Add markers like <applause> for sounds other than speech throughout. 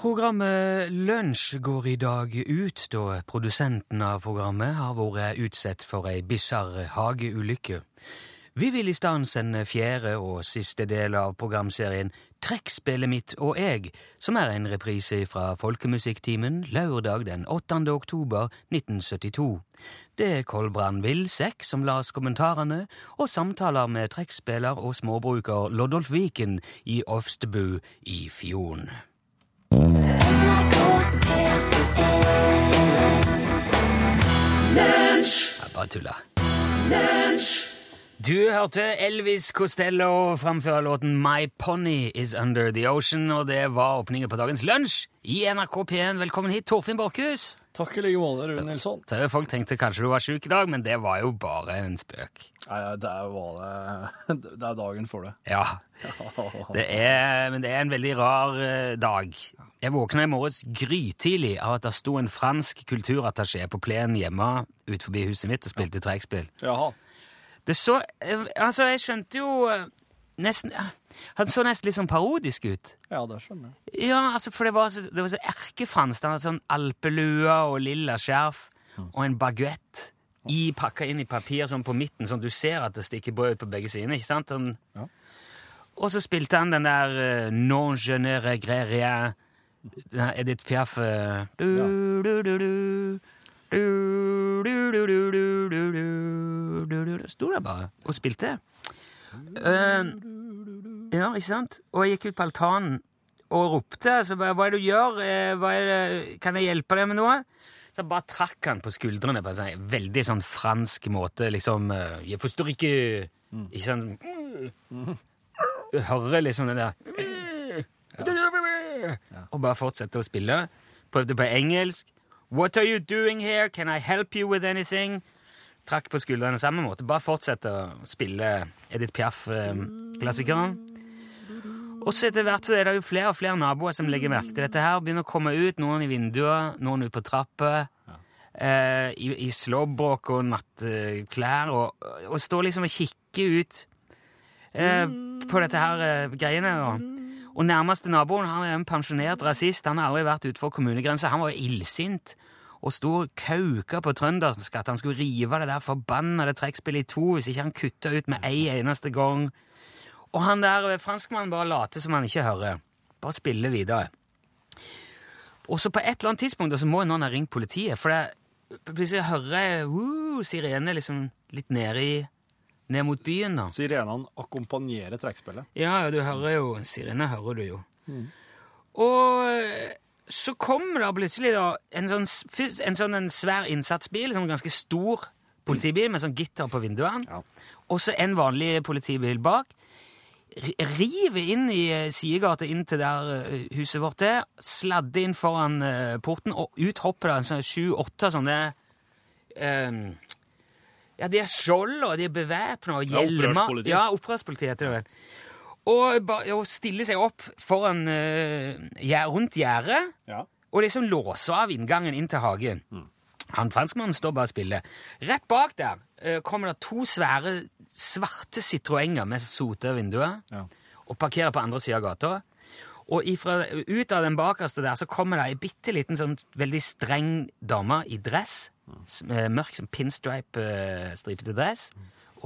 Programmet Lunsj går i dag ut da produsenten av programmet har vært utsatt for ei bisarr hageulykke. Vi vil i stedet sende fjerde og siste del av programserien Trekkspillet mitt og jeg, som er en reprise fra Folkemusikktimen lørdag den 8. oktober 1972. Det er Kolbrand Wilsek som las kommentarene, og samtaler med trekkspiller og småbruker Loddolf Viken i Ofstebu i Fjorden. Jeg bare tulla. Du hørte Elvis Costello framføre låten My Pony Is Under The Ocean, og det var åpningen på dagens lunsj i NRK P1. Velkommen hit, Torfinn Borchhus. Takk i like måte, Rune Nilsson. Så Folk tenkte kanskje du var sjuk i dag, men det var jo bare en spøk. Nei, det var det <laughs> Det er dagen for det. Ja, <laughs> det er, men det er en veldig rar eh, dag. Jeg våkna i morges grytidlig av at det sto en fransk kulturattaché på plenen hjemme ut forbi huset mitt og spilte trekkspill. Jaha. Det så eh, Altså, jeg skjønte jo eh, nesten eh, Han så nesten litt sånn parodisk ut. Ja, det skjønner jeg. Ja, altså, for det var så, det var så erkefransk. Han hadde sånn alpelue og lilla skjerf og en baguett i, pakka inn i papir sånn på midten, sånn du ser at det stikker brød ut på begge sider. ikke sant? Han, Ja. Og så spilte han den der uh, Non je ne regrette rien. Edith Piaf uh, du, du, du, du. Du, du, du, du, du, du, du, du, du. Sto der bare og spilte. Eh, ja, ikke sant? Og jeg gikk ut på altanen og ropte. Så bare, hva er det du gjør? Eh, Hva er det? Kan jeg hjelpe deg med noe? Så bare trakk han på skuldrene på en sånn veldig sånn fransk måte. Liksom eh, Jeg forstår ikke Ikke sånn Du hører liksom den der Og bare fortsette å spille. Prøvde på engelsk. What are you doing here? Can I help you with anything? Trakk på skuldrene samme måte. Bare fortsette å spille Edith Piaf-klassikeren. Og så etter hvert så er det jo flere og flere naboer som legger merke til dette her. Begynner å komme ut, noen i vinduet, noen ut på trapper. Eh, I i slåbråk og nattklær. Og, og står liksom og kikker ut eh, på dette her eh, greiene. Og, og nærmeste naboen han er en pensjonert rasist. Han har aldri vært utenfor kommunegrensa. Han var jo illsint og sto og kauka på trøndersk at han skulle rive det der forbannede trekkspillet i to hvis ikke han kutta ut med ei eneste gang. Og han der eh, franskmannen bare later som han ikke hører. Bare spiller videre. Og så på et eller annet tidspunkt så må noen ha ringt politiet, for plutselig hører jeg uh, sirene liksom litt nede i Ned mot byen, da. Sirenene akkompagnerer trekkspillet. Ja, ja, du hører jo Sirene hører du jo. Og eh, så kommer det plutselig da en sånn, en sånn en svær innsatsbil, sånn ganske stor politibil med sånn gitter på vinduene, Ja. og så en vanlig politibil bak. River inn i eh, sidegata inn til der eh, huset vårt er, sladder inn foran eh, porten, og ut hopper det sånn sju-åtte sånne um, Ja, de er skjold, og de er bevæpna, og Ja, hjelmer. Ja, opprørspolitiet heter det vel. Og, og stiller seg opp foran, uh, rundt gjerdet, Ja. og liksom låser av inngangen inn til hagen. Han franskmannen står bare og spiller. Rett bak der uh, kommer det to svære, svarte Citroenger med sote vinduer Ja. og parkerer på andre sida av gata. Og ifra, ut av den bakerste der så kommer det ei bitte liten, sånn veldig streng dame i dress. s- eh, Mørk som pinstripe-stripete dress.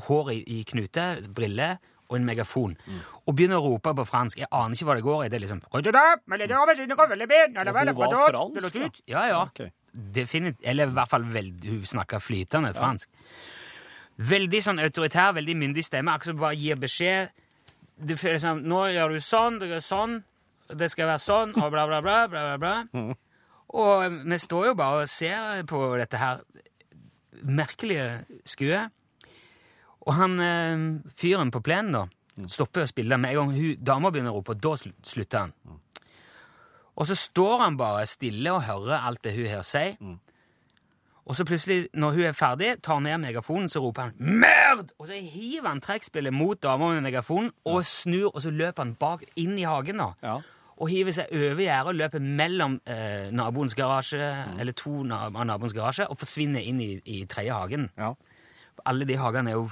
Hår i, i knute, briller og en megafon. Og begynner å rope på fransk. Jeg aner ikke hva det går i. Det er liksom hun var fransk? Ja, ja. Ok. Definitivt. Eller i hvert fall veld, hun snakka flytende fransk. Veldig sånn autoritær, veldig myndig stemme. Akkurat som bare gir beskjed. Du føler sånn Nå gjør du sånn, du gjør sånn, det skal være sånn, og bla, bla, bla. bla, bla, bla. Og eh, vi står jo bare og ser på dette her merkelige skuet. Og han eh, fyren på plenen da, stopper å spille med en gang hun, dama begynner å rope, og da slutter han. Og så står han bare stille og hører alt det hun her sier. Og så plutselig, når hun er ferdig, tar ned megafonen, så roper han 'Merd!' Og så hiver han trekkspillet mot dama med megafonen og snur, og så løper han bak inn i hagen. da. Ja. Og hiver seg over gjerdet og løper mellom eh, naboens garasje, eller to av naboens garasje, og forsvinner inn i, i tredje hagen. Ja. Alle de hagene er jo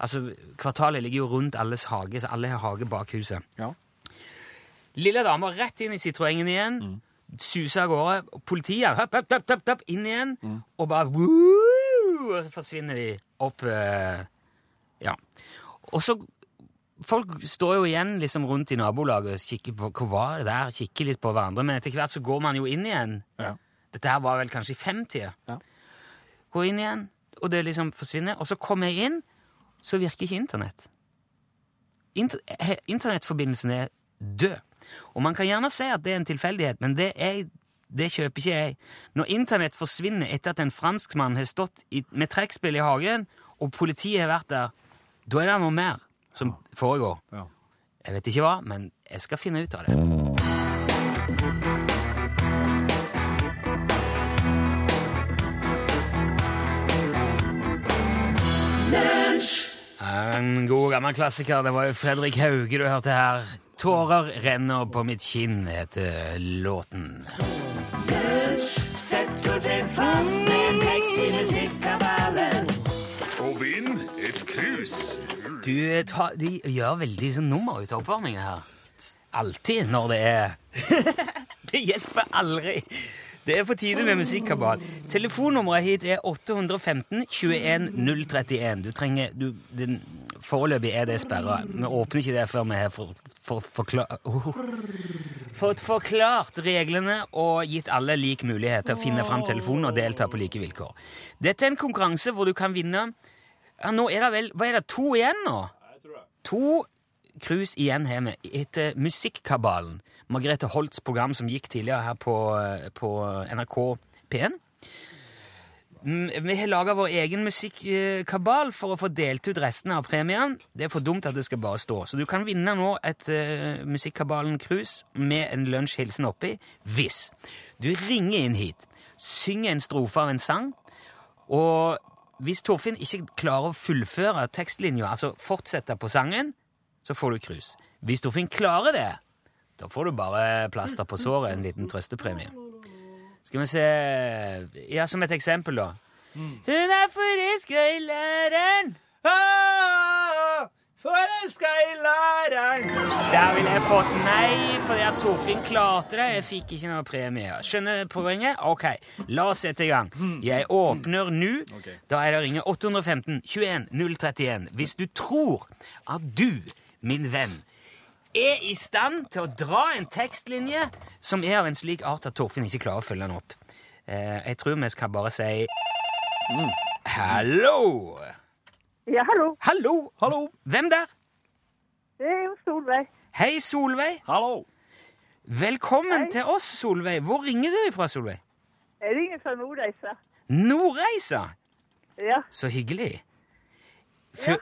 Altså, Kvartalet ligger jo rundt alles hage, så alle har hage bak huset. Ja. Lille dama rett inn i Citroengen igjen. Suser av gårde. Politiet hopp, høpp, høpp, høpp, høpp, inn igjen. Og bare woo, Og så forsvinner de opp uh, Ja. Og så Folk står jo igjen liksom rundt i nabolaget og kikker på hva var det der, kikker litt på hverandre, men etter hvert så går man jo inn igjen. Ja. Dette her var vel kanskje i femtida. Ja. Går inn igjen, og det liksom forsvinner. Og så kommer jeg inn, så virker ikke internett. Inter internettforbindelsen er død. Og man kan gjerne si at det er en tilfeldighet, men det, er, det kjøper ikke jeg. Når internett forsvinner etter at en franskmann har stått i, med trekkspill i hagen, og politiet har vært der, da er det noe mer som foregår. Ja. Jeg vet ikke hva, men jeg skal finne ut av det. En god gammel klassiker. Det var jo Fredrik Hauge du hørte her. 'Tårer renner på mitt kinn' heter låten. Sett Torfinn fast med tekst i musikkabalen. Og vinn et krus. Du, ta, de gjør veldig sånn nummer ut av oppvarminga her. Alltid når det er <laughs> Det hjelper aldri. Det er på tide med musikkabal. Telefonnummeret hit er 815 21 031. Du trenger du, den, Foreløpig er det sperra. Vi åpner ikke det før vi har for, for, forklar, <laughs> fått forklart reglene og gitt alle lik mulighet til å finne fram telefonen og delta på like vilkår. Dette er en konkurranse hvor du kan vinne ja, Nå er det vel Hva er det, to igjen nå? To cruise igjen har vi etter Musikkabalen. Margrethe Holts program som gikk tidligere her på, på NRK P1. Mm, Vi har laga vår egen musikkabal for å få delt ut restene av premien. Det er for dumt at det skal bare stå. Så du kan vinne nå et uh, Musikkabalen-cruise med en lunsjhilsen oppi hvis du ringer inn hit, synger en strofe av en sang, og hvis Torfinn ikke klarer å fullføre tekstlinja, altså fortsette på sangen, så får du krus. Hvis Torfinn klarer det, da får du bare plaster på såret, en liten trøstepremie. Skal vi se Ja, som et eksempel, da. Hun er forelska i læreren. Ah, Forelska i læreren! Der ville jeg fått nei, fordi at Torfinn klarte det. Jeg fikk ikke noe premie. Skjønner poenget? Ok, la oss sette i gang. Jeg åpner nå. Da er det å ringe 815 21 031 hvis du tror at du, min venn, er i stand til å dra en tekstlinje som er av en slik art at Torfinn ikke klarer å følge den opp. Eh, jeg tror vi skal bare si Hallo! Ja, hallo. Hallo! Hallo! Hvem der? Det er jo Solveig. Hei, Solveig. Hallo! Velkommen Hei. til oss, Solveig. Hvor ringer du fra, Solveig? Jeg ringer fra Nordreisa. Nordreisa! Ja, Så hyggelig. Ja.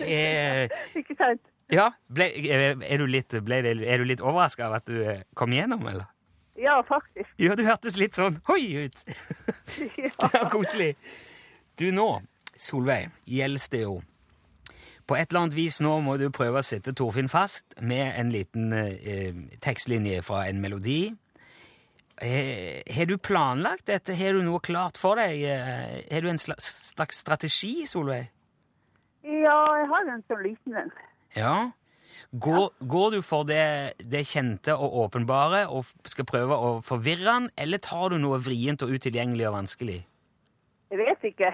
eh, <laughs> ikke sant? Ja, ble, eh, er du litt, ble er du litt overraska av at du eh, kom gjennom, eller? Ja, faktisk. Ja, du hørtes litt sånn hoi ut. <laughs> <laughs> Ja. Ja, koselig. Du, nå, Solveig, gjelder det jo På et eller annet vis nå må du prøve å sette Torfinn fast med en liten eh, tekstlinje fra en melodi. Eh, har du planlagt dette? Har du noe klart for deg? Har du en slags strategi, Solveig? ja, jeg har en sånn liten en. Ja. Går, går du for det, det kjente og åpenbare og skal prøve å forvirre han, eller tar du noe vrient og utilgjengelig og vanskelig? Jeg vet ikke.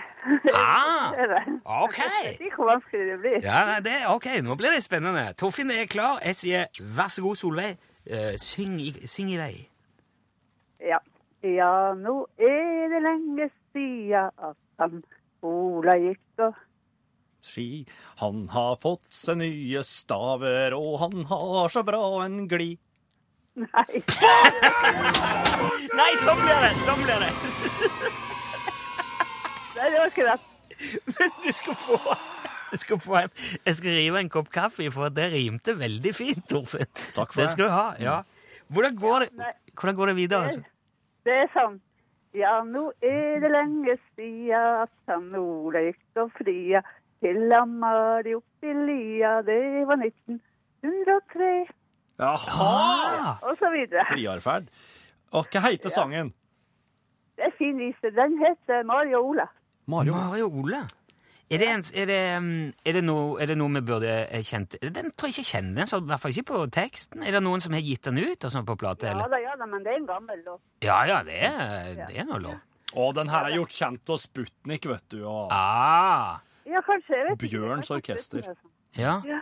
Ah, <laughs> ok. Jeg vet ikke hvor vanskelig det blir. Ja, det, ok, nå blir det spennende. Torfinn er klar. Jeg sier vær så god, Solveig. Uh, syng, syng i vei. Ja. ja, nå er det lenge siden at han Ola gikk og Ski. Han har fått seg nye staver, og han har så bra en glid. Nei. Nei, sånn blir det! Sånn blir det! Nei, det var ikke rett. Du skal få du skal få en, Jeg skal rive en kopp kaffe, for det rimte veldig fint, Torfinn. Takk for det. det. skal du ha. ja. Hvordan går det, hvordan går det videre? Altså? Det er sånn. Ja, nå er det lenge han Ola gikk og fria til Amari oppi lia. Det var 1903, Jaha! Ah, og så videre. Friarferd. Og hva heter sangen? Det er fin vise. Den heter Mari og Ola. Mari og Ola? Er det, en, er, det, um, er, det noe, er det noe vi burde eh, kjent Den tror jeg ikke kjenner den, så i hvert fall ikke på teksten. Er det noen som har gitt den ut og sånn på plate? Ja da, ja da, men det er en gammel lov. Ja, ja, det er, det er noe lov. Og den her er gjort kjent av Sputnik, vet du. Og Ah, Ja, kanskje. Jeg vet. Bjørns orkester. ja. Ja.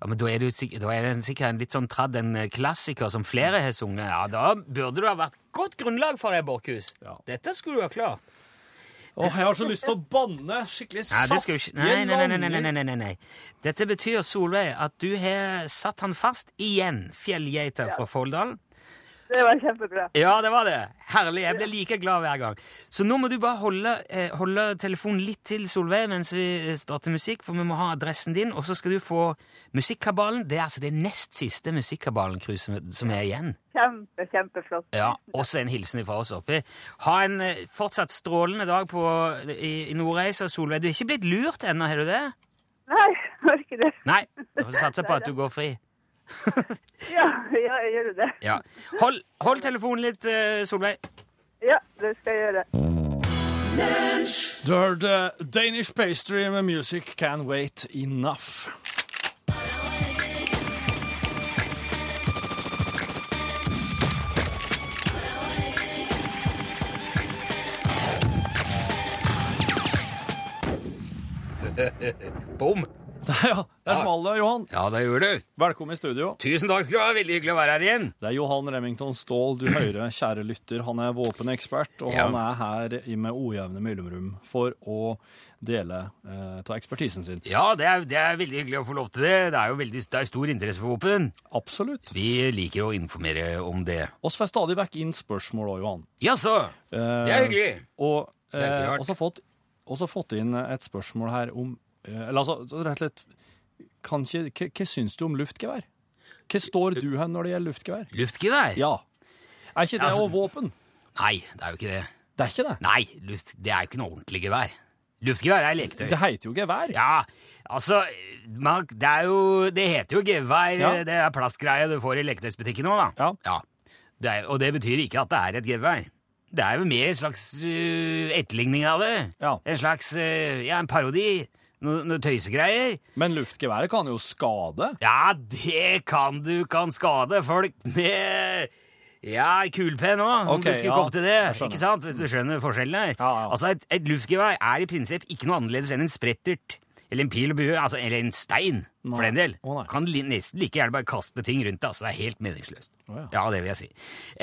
ja men da er, det jo da er det sikkert en litt sånn tradd en eh, klassiker som flere har sunget. Ja, da burde du ha vært godt grunnlag for det, Borchhus. Ja. Dette skulle du ha klart. Åh, jeg har så lyst til å banne skikkelig jo saftige, nei nei nei, nei, nei, nei, nei. Dette betyr, Solveig, at du har satt han fast igjen, fjellgeita fra Folldal. Det var kjempebra. Ja, det var det. Herlig. Jeg blir like glad hver gang. Så nå må du bare holde, eh, holde telefonen litt til, Solveig, mens vi eh, starter musikk, for vi må ha adressen din, og så skal du få Musikkabalen. Det er altså det nest siste Musikkabalen-cruiset som er igjen. Kjempe, kjempeflott. Ja, Også en hilsen fra oss oppi. Ha en eh, fortsatt strålende dag på, i, i Nordreisa, Solveig. Du er ikke blitt lurt ennå, har du det? Nei, <laughs> har ikke det. Nei. Du får satse på at du går fri. <laughs> Ja, ja, jeg gjør det. Ja. Hold, hold telefonen litt, eh, Solveig. Ja, det skal jeg gjøre. Du hørte Danish Pastry med Music Can Wait Enough. <laughs> Bom! Ja, der smalt det, Johan. Ja, det gjør du. Velkommen i studio. Tusen takk skal du ha. Veldig hyggelig å være her igjen. Det er Johan Remington Ståhl du hører, kjære lytter. Han er våpenekspert, og Ja. han er her med ojevne mellomrom for å dele eh, av ekspertisen sin. Ja, det er, det er veldig hyggelig å få lov til det. Det er jo veldig, det er stor interesse for våpen. Absolutt. Vi liker å informere om det. Vi får stadig vekk inn spørsmål òg, Johan. Jaså, Eh, det er hyggelig. Og er ikke eh, rart. fått, også fått inn et spørsmål her om eh, Eller altså, rett og slett kanskje, hva, hva syns du om luftgevær? Hva står du hen når det gjelder luftgevær? Luftgevær? Ja. Er ikke det Altså- våpen? Nei, det er jo ikke det. Det er ikke det. Nei, luft, det er jo ikke noe ordentlig gevær. Luftgevær er leketøy. Det heter jo gevær. Ja, altså man, Det er jo Det heter jo gevær. Ja. Det er plastgreie du får i leketøysbutikken òg, da. Ja. Det er, og det betyr ikke at det er et gevær. Det er jo mer en slags uh, etterligning av det. Ja. En slags uh, Ja, en parodi. Noe, noe tøysegreier. Men luftgeværet kan jo skade. Ja, det kan du kan skade folk med ja, kulepenn òg, om okay, du skulle ja, komme til det. Ikke sant? Du skjønner forskjellen her. Ja, ja. Altså, et, et luftgevær er i prinsipp ikke noe annerledes enn en sprettert. Eller en pil og bue, altså, eller en stein, for den del. Oh, nei. kan nesten like gjerne bare kaste ting rundt deg. altså Det er helt meningsløst. Oh, ja. ja, det vil jeg si.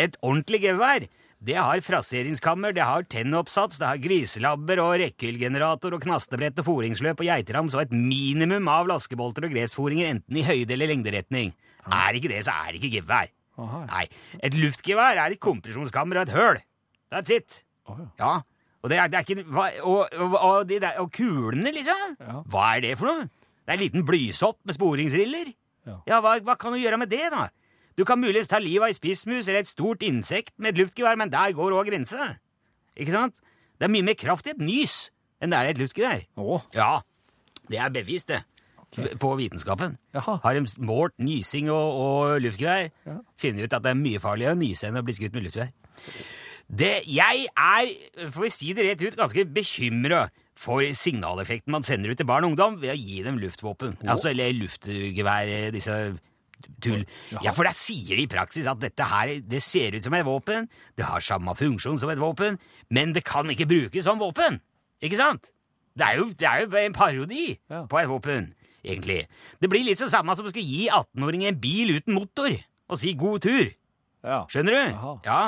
Et ordentlig gevær det har fraseringskammer, det har tennoppsats, det har griselabber og rekkehyllgenerator og knastebrett og foringsløp og geiterams og et minimum av laskebolter og grepsforinger enten i høyde- eller lengderetning. Er ikke det, så er ikke gevær. Aha. Nei, et luftgevær er et kompresjonskammer og et høl. That's it. Ja. Og det er, det er ikke og, og, og, de der, og kulene, liksom? Hva er det for noe? Det er en liten blysopp med sporingsriller? Ja. hva, hva kan du gjøre med det, da? Du kan muligens ta livet av ei spissmus eller et stort insekt med et luftgevær, men der går òg grensa. Ikke sant? Det er mye mer kraft i et nys enn det er i et luftgevær. Ja, det er bevist, det. På vitenskapen. Jaha. Har de målt nysing og, og luftgevær, Ja. finner ut at det er mye farligere å nyse enn å bli skutt med luftgevær. Det, jeg er, for å si det rett ut, ganske bekymra for signaleffekten man sender ut til barn og ungdom ved å gi dem luftvåpen. Altså, eller luftgevær, disse tull. Ja, for da sier de i praksis at dette her, det ser ut som et våpen, det har samme funksjon som et våpen, men det kan ikke brukes som våpen. Ikke sant? Det er jo, det er jo en parodi Ja. på et våpen, egentlig. Det blir litt så samme som å skulle gi 18-åringer en bil uten motor og si god tur. ja. Skjønner du? Aha. Ja.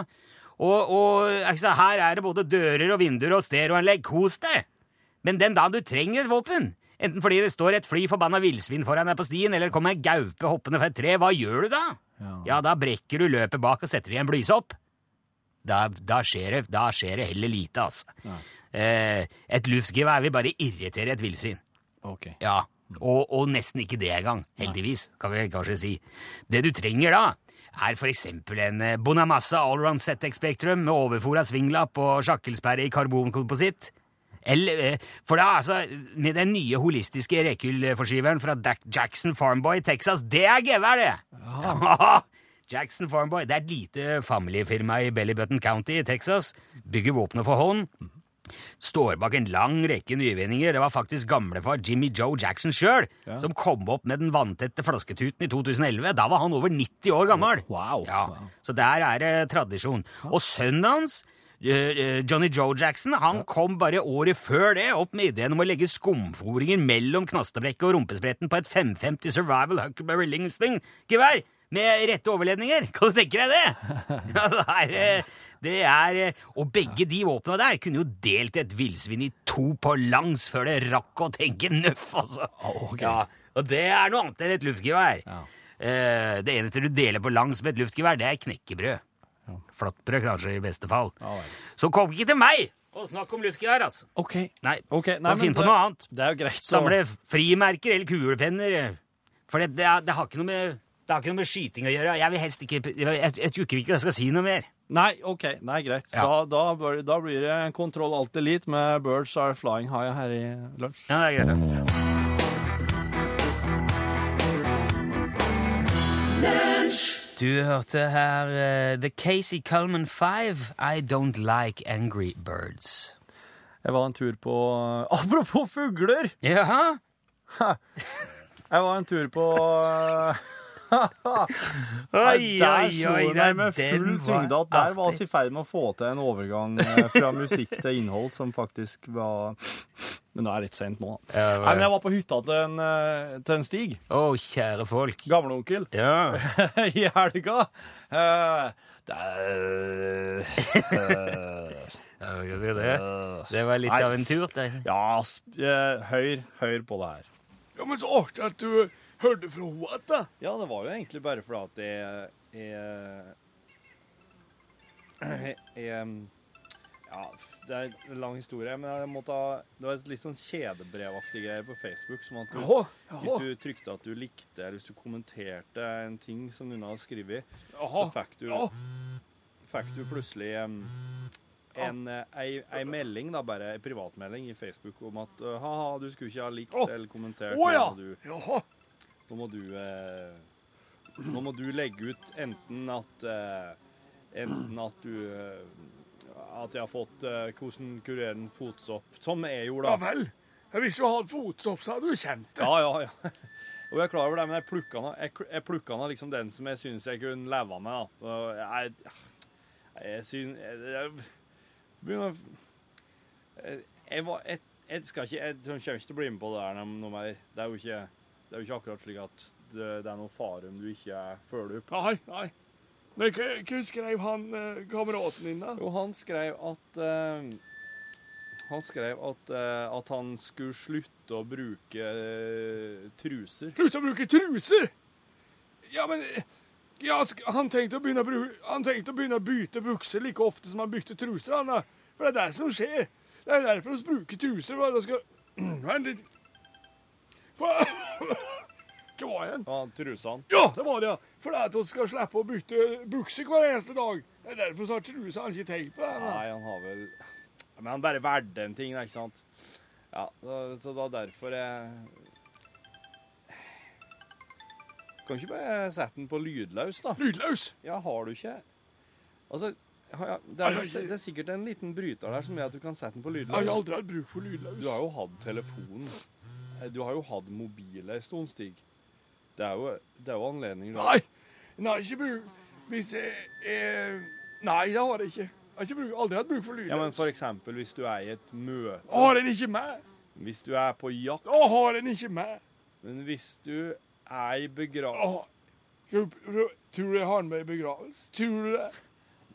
Og, og altså, her er det både dører og vinduer og stereoanlegg. Kos deg! Men den dagen du trenger et våpen, enten fordi det står et fly forbanna villsvin foran deg på stien, eller kommer en gaupe hoppende fra et tre, hva gjør du da? Ja. da brekker du løpet bak og setter i en blysopp. Da, da, skjer det, da skjer det heller lite, altså. Eh, et luftgevær vil bare irritere et villsvin. Ok. Ja, og, og nesten ikke det engang, heldigvis, kan vi kanskje si. Det du trenger da, er for eksempel en eh, Bonamassa Allround ZX Spectrum med overfora svinglapp og sjakkelsperre i karbonkompositt. Eller, eh, for da, altså, med den nye holistiske rekylforskyveren fra Jackson Farmboy i Texas, det er gevær, det! Ja. <laughs> Jackson Farmboy, det er et lite familiefirma i Bellybutton County i Texas. Bygger våpenet for hånd. står bak en lang rekke nyvinninger. Det var faktisk gamlefar Jimmy Joe Jackson sjøl som kom opp med den vanntette flasketuten i 2011. Da var han over 90 år gammel. Wow. Ja. Så der er det tradisjon. Og sønnen hans, Johnny Joe Jackson, han kom bare året før det opp med ideen om å legge skumforinger mellom knastebrekket og rumpespretten på et 550 Survival Huckleberry Lingsting-gevær med rette overledninger. Kan du tenke deg det? <laughs> Ja, det er, eh, det er eh, Og begge de våpna der kunne jo delt et villsvin i to på langs før det rakk å tenke nøff, altså. Okay. Ja, og det er noe annet enn et luftgevær. Ja. Eh, det eneste du deler på langs med et luftgevær, det er knekkebrød. Flatbrød, kanskje, i beste fall. Ja. Så kom ikke til meg og snakk om luftgevær, altså. OK. Nei, okay. Nei finn på noe annet. Det er jo greit. Så... Samle frimerker eller kulepenner. For det, det, det har ikke noe med det har ikke noe med skyting å gjøre. Jeg vil helst ikke Jeg, jeg, jeg tror ikke jeg skal si noe mer. Nei, OK. Nei, greit. Ja. Da, da, bør- da blir det kontroll alt elite med Birds Are Flying High her i lunsj. Ja, det er greit. ja. Du hørte her uh, The Casey Cullman 5, I Don't Like Angry Birds. Jeg var en tur på <laughs> Apropos fugler! Jaha? Jeg var en tur på <laughs> Oi, Der oi, slo oi, det meg med full tyngde at der var vi i ferd med å få til en overgang eh, fra musikk til innhold som faktisk var Men det er litt seint nå. da. Ja, Nei, men jeg var på hytta til en, eh, til en Stig. Å, kjære folk. Gamleonkel. Ja. <laughs> I helga. Eh, det er <laughs> Ja, det, det. det var litt av en tur. Det. Ja, sp- eh, hør, hør på det her. Ja, men så artig at du hørte fra henne igjen, da. Ja, det var jo egentlig bare fordi at jeg jeg, jeg Ja, det er en lang historie, men jeg måtte ha Det var et litt sånn kjedebrevaktig greier på Facebook. Som at du, Jaha, hvis du trykte at du likte, eller hvis du kommenterte en ting som noen hadde skrevet, så fikk du, fikk du plutselig em, en, eh, ei, ei melding, da, bare ei privatmelding i Facebook om at uh, ha-ha, du skulle ikke ha likt eller kommentert. Oh, ja! nå må du eh, Nå må du legge ut enten at eh, Enten at du eh, At jeg har fått eh, hvordan kurerer en fotsopp, som jeg gjorde, Ja da. vel. Hvis du hadde fotsopp, så hadde du kjent det. Ja, ja, ja. <laughs> Og jeg er klar over det, men jeg plukka nå jeg, jeg plukka nå liksom den som jeg syns jeg kunne leve med. da. Og jeg, jeg syns jeg, jeg, begynner å- jeg, jeg, var, jeg, jeg skal ikke Jeg kommer ikke til å bli med på det her noe mer. Det er jo ikke, det er jo ikke akkurat slik at det, det er noe fare om du ikke følger opp. Nei, nei. Men hva, skrev han eh, kameraten din, da? Jo, han skrev at uh, Han skrev at, uh, at han skulle slutte å bruke uh, truser. Slutt å bruke truser! Ja, men ja, han, tenkte å begynne å bru- han tenkte å begynne å bytte bukser like ofte som han bytte truser. Han, da. For det er det som skjer. Det er derfor vi bruker truser. for det skal... <clears throat> Vent litt. For... Hva var igjen? Ja, trusene. Ja, det var det, ja. For det er at vi skal slippe å bytte bukser hver eneste dag. Det er derfor så har trusene ikke tenkt på det. han. Nei, han har vel Men han bare valgte en ting, ikke sant? Ja, så, det var derfor jeg Kan ikke bare sette den på lydløs, da? Lydløs. Ja, har du ikke Altså, ja, det, er, ikke- det er sikkert en liten bryter der som gjør at du kan sette den på lydløs. Jeg har aldri hatt bruk for lydløs. Du har jo hatt telefon. Eh, Du har jo hatt mobil en stund, Stig. Det er jo, det er jo anledninger da. Nei, nei, ikke bruk Hvis jeg er Nei, det har jeg ikke. Jeg har ikke bruk, aldri hatt bruk for lydløs. Ja, men for eksempel hvis du er i et møte, Har en ikke med? hvis du er på jakt, Å, har en ikke med. men hvis du er i begravelse Tror tror du jeg har med i begravelse? Tror du det?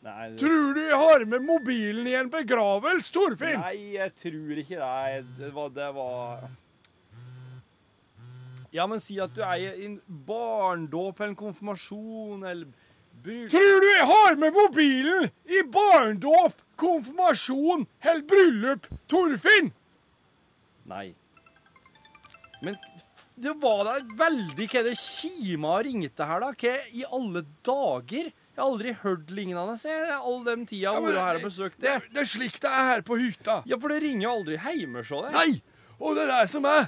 Nei, det- Tror du jeg har med mobilen i en begravelse, Torfinn? Nei, jeg tror ikke det. Det var, det var Ja, men si at du eier en barndåp eller en konfirmasjon eller bryllup Tror du jeg har med mobilen i barndåp, konfirmasjon eller bryllup, Torfinn? Nei. Men det var da veldig hva det kima ringte her, da. Hva i alle dager? Jeg har aldri hørt lignende se, all den tida ja, Ola her har besøkt det. det er slik det er her på hytta. Ja, for det ringer jo aldri hjemme, så det. Nei! Og det er det som er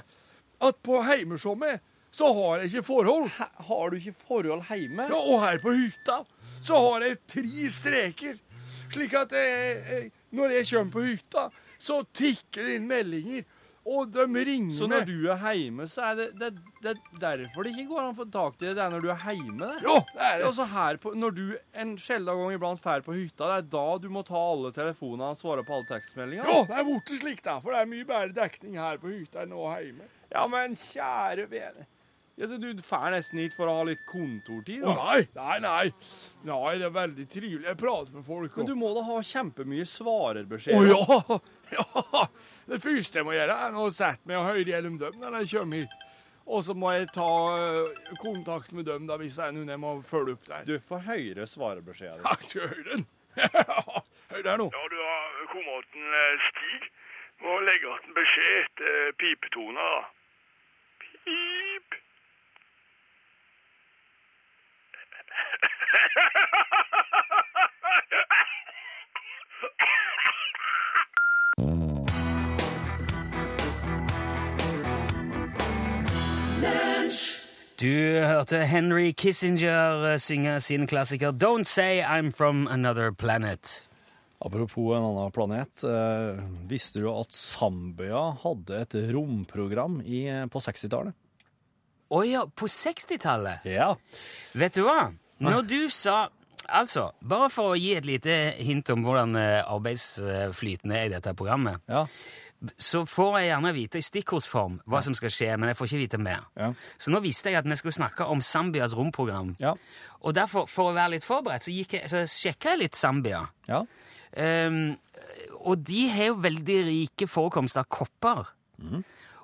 at på heimersommet så har jeg ikke forhold. Hæ, Har du ikke forhold hjemme? Ja, og her på hytta så har jeg tre streker. Slik at jeg, jeg, når jeg kommer på hytta, så tikker det inn meldinger, og de ringer Så når du er hjemme, så er det, det, det er derfor det ikke går an å få tak i det. Det er når du er hjemme. det. Jo, det er det. Altså her på, Når du en sjelden gang iblant drar på hytta, det er da du må ta alle telefonene og svare på alle tekstmeldinger? Jo, det er blitt slik, da, for det er mye bedre dekning her på hytta enn nå hjemme. Ja, men kjære vene. Ja, så du drar nesten hit for å ha litt kontortid? Å oh, nei, nei, nei. Nei, det er veldig trivelig. Jeg prater med folk. Men du må da ha kjempemye Å oh, ja! <laughs> ja! Det første jeg må gjøre, er å sette meg og høre gjennom dem når jeg kommer hit. Og så må jeg ta eh, kontakt med dem da, hvis det er noen jeg må følge opp der. Du får høre svarebeskjeden. Ja, Hør den. <laughs> Hør der nå. Ja, du har kommet til eh, Stig. Må legge igjen en beskjed etter pipetoner, da. Pip. Du hørte Henry Kissinger eh, synge sin klassiker Don't Say I'm From Another Planet. Apropos en annen planet. Eh, visste du at Zambia hadde et romprogram i, på 60-tallet? Å ja, på 60-tallet? Ja. Vet du hva? Når du sa Altså, bare for å gi et lite hint om hvordan eh, arbeidsflyten er i dette programmet, Ja. så får jeg gjerne vite i stikkordsform hva som skal skje, men jeg får ikke vite mer. Ja. Så nå visste jeg at vi skulle snakke om Zambias romprogram. Ja. Og derfor, for å være litt forberedt, så, jeg, så sjekka jeg litt Zambia. ja. Ehm, og de har jo veldig rike forekomster av kopper.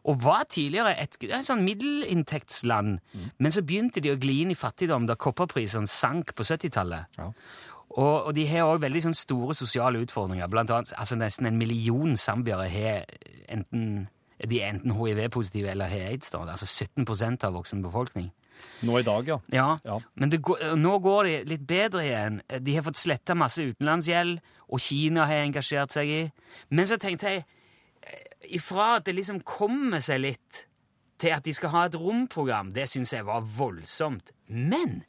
Og var tidligere et, et sånn middelinntektsland, men så begynte de å gli inn i fattigdom da kopperprisene sank på 70-tallet. Ja. Og, og de har òg veldig sånn store sosiale utfordringer. Blant annet altså nesten en million zambiere har enten, de er enten hiv-positive eller har aids. da, Altså 17% av voksen befolkning. Nå i dag, ja. Ja, Ja. men det går, nå går det litt bedre igjen. De har fått sletta masse utenlandsgjeld, og Kina har engasjert seg i. Men så tenkte jeg, eh, ifra at det liksom kommer seg litt til at de skal ha et romprogram, det syns jeg var voldsomt. Men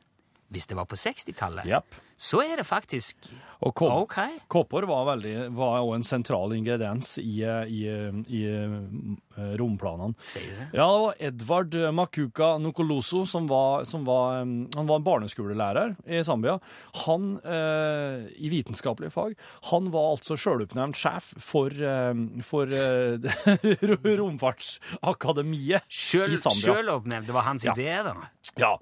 hvis det var på 60-tallet, Japp. Så er det faktisk Og kop ok. kopper var, veldig, var også en sentral ingrediens i, i, i, i romplanene. Sier du det? Ja, det var Edvard Makuka Nokoloso, som var, som var, um, han var en barneskolelærer i Zambia. Han, eh, i vitenskapelige fag, han var altså sjøloppnevnt sjef for, eh, for eh, <laughs> Romfartsakademiet Sjøl, i Zambia. Sjøloppnevnt, det var hans Ja. idé, da? Ja,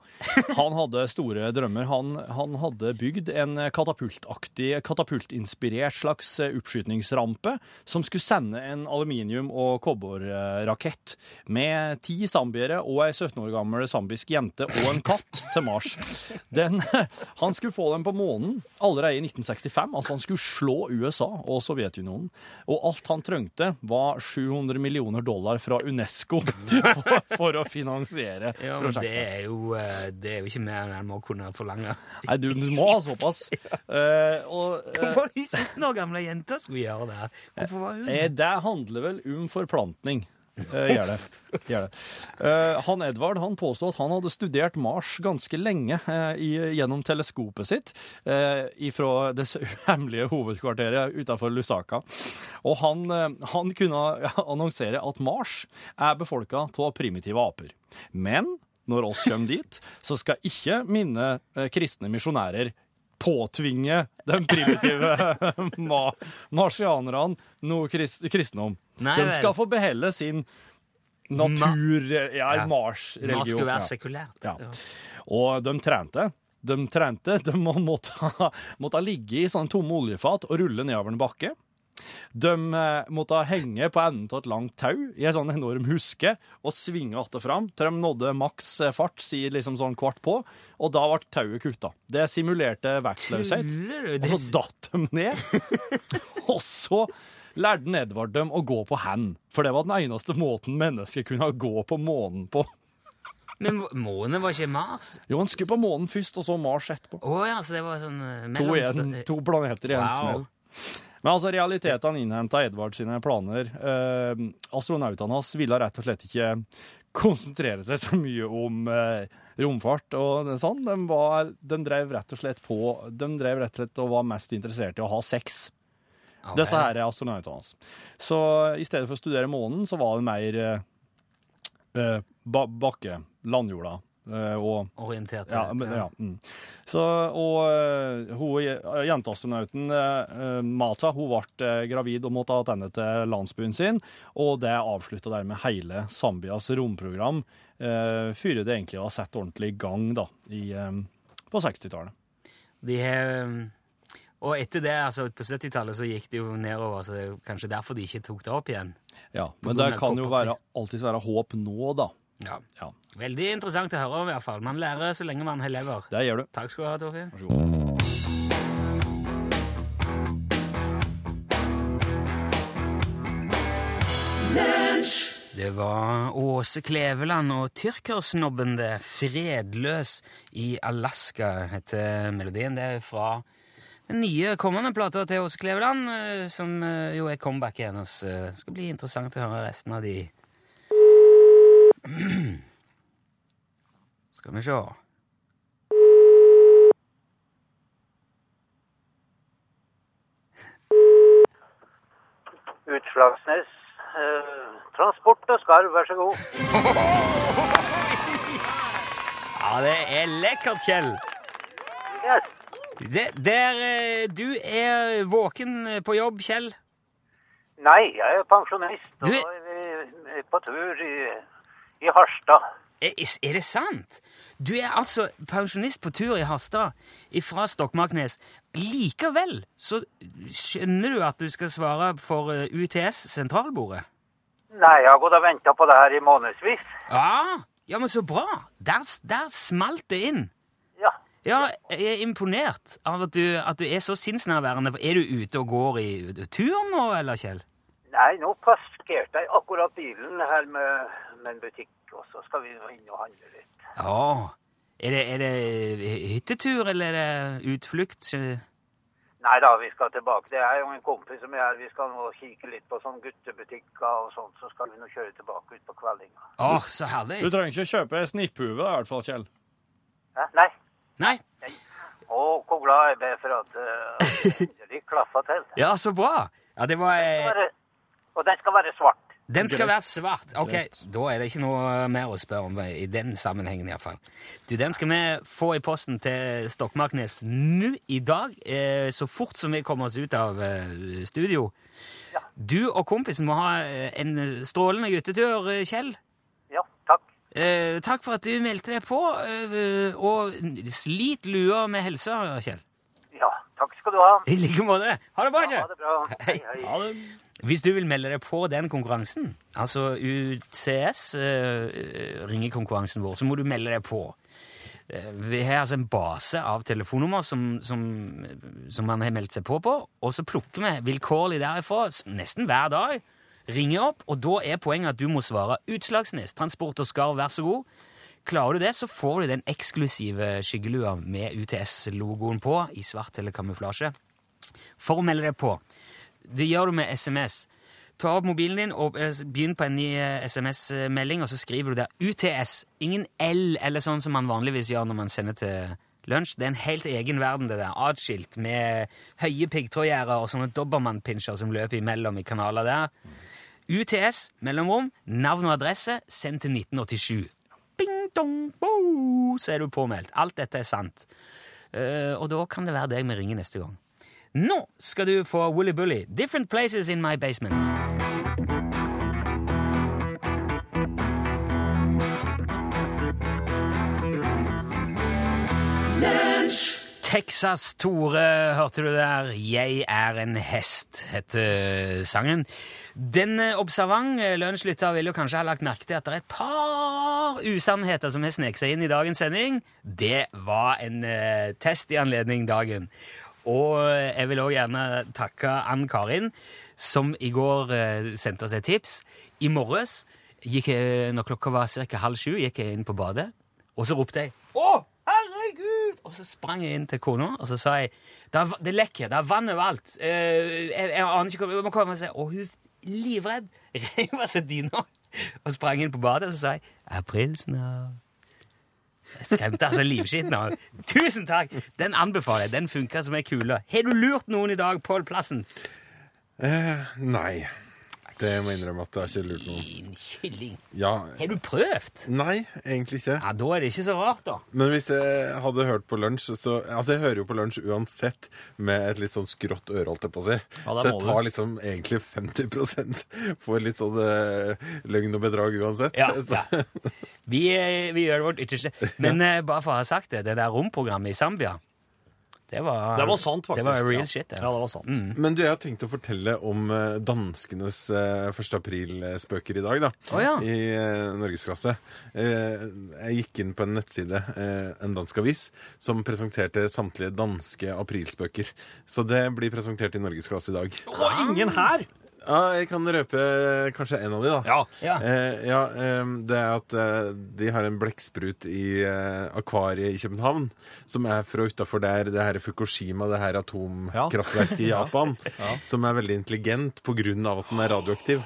han hadde store drømmer. Han, han hadde bygd en katapultaktig, katapultinspirert slags oppskytningsrampe som skulle sende en aluminium- og kobberrakett med ti zambiere og ei 17 år gammel zambisk jente og en katt til Mars. Den, han skulle få dem på månen allerede i 1965. Altså han skulle slå USA og Sovjetunionen. Og alt han trengte, var 700 millioner dollar fra UNESCO for, for å finansiere Ja, men det prosjektet. er, jo, eh, det er jo ikke mer enn en må kunne forlange. Nei, du, må ha såpass. <laughs> Eh, og, eh, Hvorfor 17 år gamle jenta skulle gjøre det? Hvorfor var hun eh, det handler vel om forplantning. Uh, gjør det. Gjør det. Uh, han Edvard han påstod at han hadde studert Mars ganske lenge uh, i, gjennom teleskopet sitt fra det <laughs> hemmelige hovedkvarteret utenfor Lusaka. Og han, han kunne <laughs> annonsere at Mars er befolka av primitive aper. Men når oss kommer dit, så skal ikke mine kristne misjonærer påtvinge den primitive <laughs> ma marsianerne noe krist kristendom. Nei De skal få beholde sin natur... Ja, Ja. Mars-religion. Mars skulle være sekulært. Ja. Og de trente. De trente, de må- måtte, måtte ligge i sånne tomme oljefat og rulle nedover en bakke. De eh, måtte henge på enden av et langt tau i en sånn enorm huske og svinge att og fram til de nådde maks eh, fart, sier liksom sånn kvart på, og da ble tauet kutta. Det simulerte vektløshet. Og så datt de ned. <laughs> og så lærte Edvard dem å gå på hand, for det var den eneste måten mennesket kunne gå på månen på. men månen var ikke Mars? Jo, han skulle på månen først, og så Mars etterpå. Oh, ja, så det var sånn eh, To, en, to planeter i en Wow. smell. Men altså, realitetene innhenta Edvard sine planer. Eh, astronautene hans ville rett og slett ikke konsentrere seg så mye om eh, romfart og sånn. De, var, de drev rett og slett på De drev rett og slett og var mest interessert i å ha sex. Okay. Disse her er astronautene hans. Så i stedet for å studere månen, så var det mer eh, eh, bakke, landjorda, og Orientert. ja, men, ja. Mm. Så, og eh, hun, eh, jenteastronauten eh, Mata hun ble eh, gravid og måtte tilbake til landsbyen sin, og det avslutta dermed hele Zambias romprogram, eh, før det egentlig var satt ordentlig i gang da, i, eh, på 60-tallet. De har Og etter det, altså på 70-tallet, så gikk det jo nedover, så det er kanskje derfor de ikke tok det opp igjen. Ja, men det kan jo være, alltids alltid være håp nå, da. Ja. Ja, Veldig interessant å høre om, i hvert fall. Man lærer så lenge man lever. det gjør du. Takk skal du ha, Torfinn. Vær så god. Det var Åse Kleveland og tyrkersnobben det, 'Fredløs i Alaska', heter melodien. Det er fra den nye kommende plata til Åse Kleveland, eh, som eh, jo er comebacket hennes. Eh, skal bli interessant å høre resten av de <clears throat> Skal vi se. Utslagsnes. Eh, transport og skarv, vær så god. <laughs> Ja, det er lekkert, Kjell! Yes. Det, der eh, Du er våken eh, på jobb, Kjell. Nei, jeg er pensjonist, Du- og er på tur i, i Harstad. Er, er det sant? Du er altså pensjonist på tur i Harstad fra Stokmarknes. Likevel så skjønner du at du skal svare for eh, UTS, sentralbordet? Nei, jeg har gått og venta på det her i månedsvis. Ja, ja, men så bra! Der, der smalt det inn. Ja. Ja, jeg er imponert av at du, at du er så sinnsnærværende. Er du ute og går i tur nå, eller, Kjell? Nei, nå parkerte jeg akkurat bilen her med, med en butikk, og så skal vi inn og handle litt. Ja. Er det, er det hyttetur, eller er det utflukt? Nei da, vi skal tilbake. Det er jo en kompis som er her. Vi skal nå kikke litt på sånne guttebutikker og sånt, så skal vi nå kjøre tilbake ut på kveldinga. oh, så herlig. Du trenger ikke kjøpe snipphue, i hvert fall, Kjell. Hæ? Nei. Nei, Å, hvor glad jeg ble for at uh, de klaffa til. <laughs> ja, så bra. Ja, det var... eh, Og den skal være svart. Den skal være svart. Ok, Da er det ikke noe mer å spørre om i den sammenhengen. I hvert fall. Du, Den skal vi få i posten til Stokmarknes nå i dag, eh, så fort som vi kommer oss ut av eh, studio. Ja. Du og kompisen må ha eh, en strålende guttetur, Kjell. Ja, takk. Eh, takk for at du meldte deg på, og slit lua med helsa, Kjell. Ja, takk skal du ha. I like måte. Ha det bra, Ha det bra. Hei. Hei, hei. Hvis du vil melde deg på den konkurransen, altså UTS, eh, ringekonkurransen vår, så må du melde deg på. Eh, Vi har altså en base av telefonnummer som, som, som man har meldt seg på på, og så plukker vi vilkårlig derifra nesten hver dag. Ringer opp, og da er poenget at du må svare Utslagsnes, Transport og Skarv, vær så god. Klarer du det, så får du den eksklusive skyggelua med UTS-logoen på i svart eller kamuflasje. For å melde deg på, det gjør du med SMS. Ta opp mobilen din og eh, begynn på en ny eh, SMS-melding, og så skriver du der UTS. Ingen L eller sånn som man vanligvis gjør når man sender til lunsj. Det er en helt egen verden, det der. Atskilt med høye piggtrådgjerder og sånne dobbermannpinsjer som løper imellom i kanaler der. UTS, mellomrom, navn og adresse, send til 1987. Dong, bo, så er du påmeldt. Alt dette er sant. Uh, og da kan det være deg vi ringer neste gang. Nå skal du få Woolly Bully. Different places in my basement. Texas Tore, hørte du der. Jeg er en hest, heter sangen. Den eh, observant eh, lunsjlytter vil jo kanskje ha lagt merke til at det er et par usannheter som har sneket seg inn i dagens sending. Det var en eh, test i anledning dagen. Og eh, jeg vil også gjerne takke Ann Karin, som i går eh, sendte oss et tips. I morges, gikk når klokka var ca. halv sju, gikk jeg inn på badet, og så ropte jeg 'Å, herregud!' Og så sprang jeg inn til kona, og så sa jeg 'Det, er, det lekker, det er vann overalt'. Eh, jeg, jeg aner ikke hva jeg må komme og se. Og hun livredd <laughs> reiv av seg dyna og sprang inn på badet, og sa jeg 'Aprilsnarr'. Jeg skremte altså livskitten av. <laughs> Tusen takk! Den anbefaler jeg. Den funka som ei kule. Har du lurt noen i dag, Pål Plassen? Eh, nei. Det må jeg innrømme at det er ikke lurt noe. Din kylling. Ja, Har du prøvd? Nei, egentlig ikke. Ja, Da er det ikke så rart, da. Men hvis jeg hadde hørt på lunsj så, Altså, jeg hører jo på lunsj uansett med et litt sånn skrått øre, holdt jeg på å si. Ja, så jeg tar liksom egentlig 50% for litt sånn eh, løgn og bedrag uansett. Ja, <laughs> ja. Vi, eh, vi gjør vårt ytterste. Men eh, bare for å ha sagt det, det der romprogrammet i Zambia, det var Det var sant, faktisk. Det var real ja. shit. Ja, det var sant. Men du, jeg har tenkt å fortelle om eh, danskenes eh, 1. april-spøker i dag, da. Oh, ja. I eh, norgesklasse. Eh, jeg gikk inn på en nettside, eh, en dansk avis, som presenterte samtlige danske aprilspøker. Så det blir presentert i norgesklasse i dag. Og ingen her! Ja, jeg kan røpe eh, kanskje en av de, da. Ja. Ja. Eh, ja, eh, det er at eh, de har en blekksprut i eh, akvariet i København, som er fra utafor der det her er Fukushima, det her atomkraftverket i <laughs> Japan, som er veldig intelligent på grunn av at den er radioaktiv.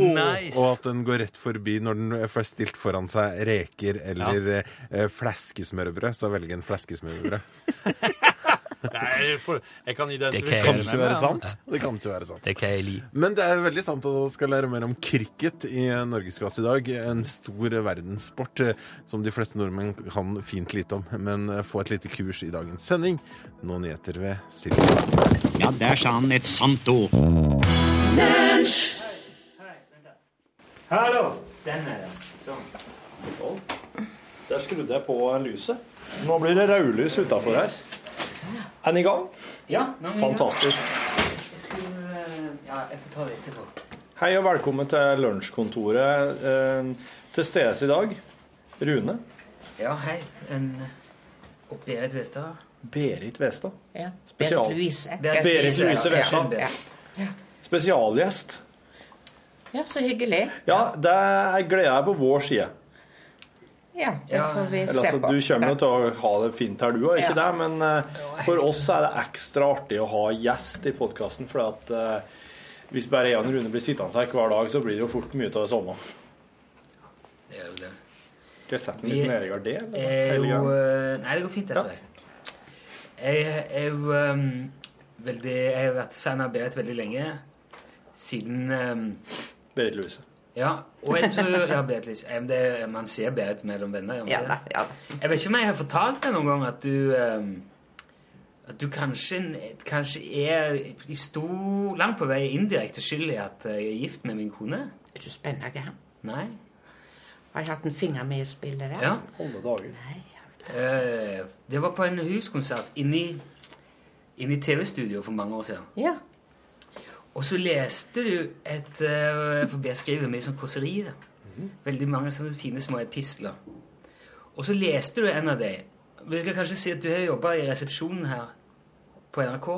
Nice. Og at den går rett forbi når den får stilt foran seg reker eller eh, fleskesmørbrød, så velg en fleskesmørbrød. <laughs> Nei, for, jeg kan Det identifisere meg med den. Det kan ikke være sant. Det kan jeg li. Men det er veldig sant at vi skal lære mer om cricket i Norgesklasse i dag. En stor verdenssport eh, som de fleste nordmenn kan fint lite om. Men eh, få et lite kurs i dagens sending. Nå nyheter ved Silje. Ja, der sa han et sant ord. Hallo! Den er det. Sånn. Der skrudde jeg på lyset. Nå blir det rødlys utafor her. Er den i gang? Ja, Fantastisk. Jeg skulle, eh, ja, jeg får ta det etterpå. Hei og velkommen til lunsjkontoret. Eh, til stedes i dag, Rune. Ja, hei. En, og Berit Westad. Berit Westad. Ja. Spesial. Berit Louise. Berit Berit Louise, Louise ja. Westad. Ja. Spesialgjest. Ja, så hyggelig. Ja, det er gleder jeg på vår side. Ja, det får vi se altså, på. du kommer jo til å ha det fint her, du òg, ikke Ja. det? Men uh, for oss er det ekstra artig å ha gjest i podkasten, for at uh, hvis bare jeg runde Rune blir sittende her hver dag, så blir det jo fort mye av det samme. Det er jo det. Skal jeg sette den litt nedi gardé? eller? er jo eh, Nei, det går fint, jeg tror jeg. Jeg er jo um, veldig Jeg har vært fan av Berit veldig lenge. Siden um, Berit Louise. Ja, og jeg tror ja, Berit Lise, eh, det, Man ser Berit mellom venner. Ja da, ja. Jeg vet ikke om jeg har fortalt deg noen gang at du um, At du kanskje, kanskje er i stor, langt på vei indirekte skyld i at jeg er gift med min kone? Er du spennende? Nei? Har jeg hatt en finger med i spillet der? Ja. Alle dager. Nei, uh, det var på en huskonsert inni, inni TV-studio for mange år siden. ja. Og så leste du et uh, For jeg skriver mye sånn kåseri. da. Veldig mange sånne fine små epistler. Og så leste du en av dem. Vi skal kanskje si at du har jobba i resepsjonen her på NRK.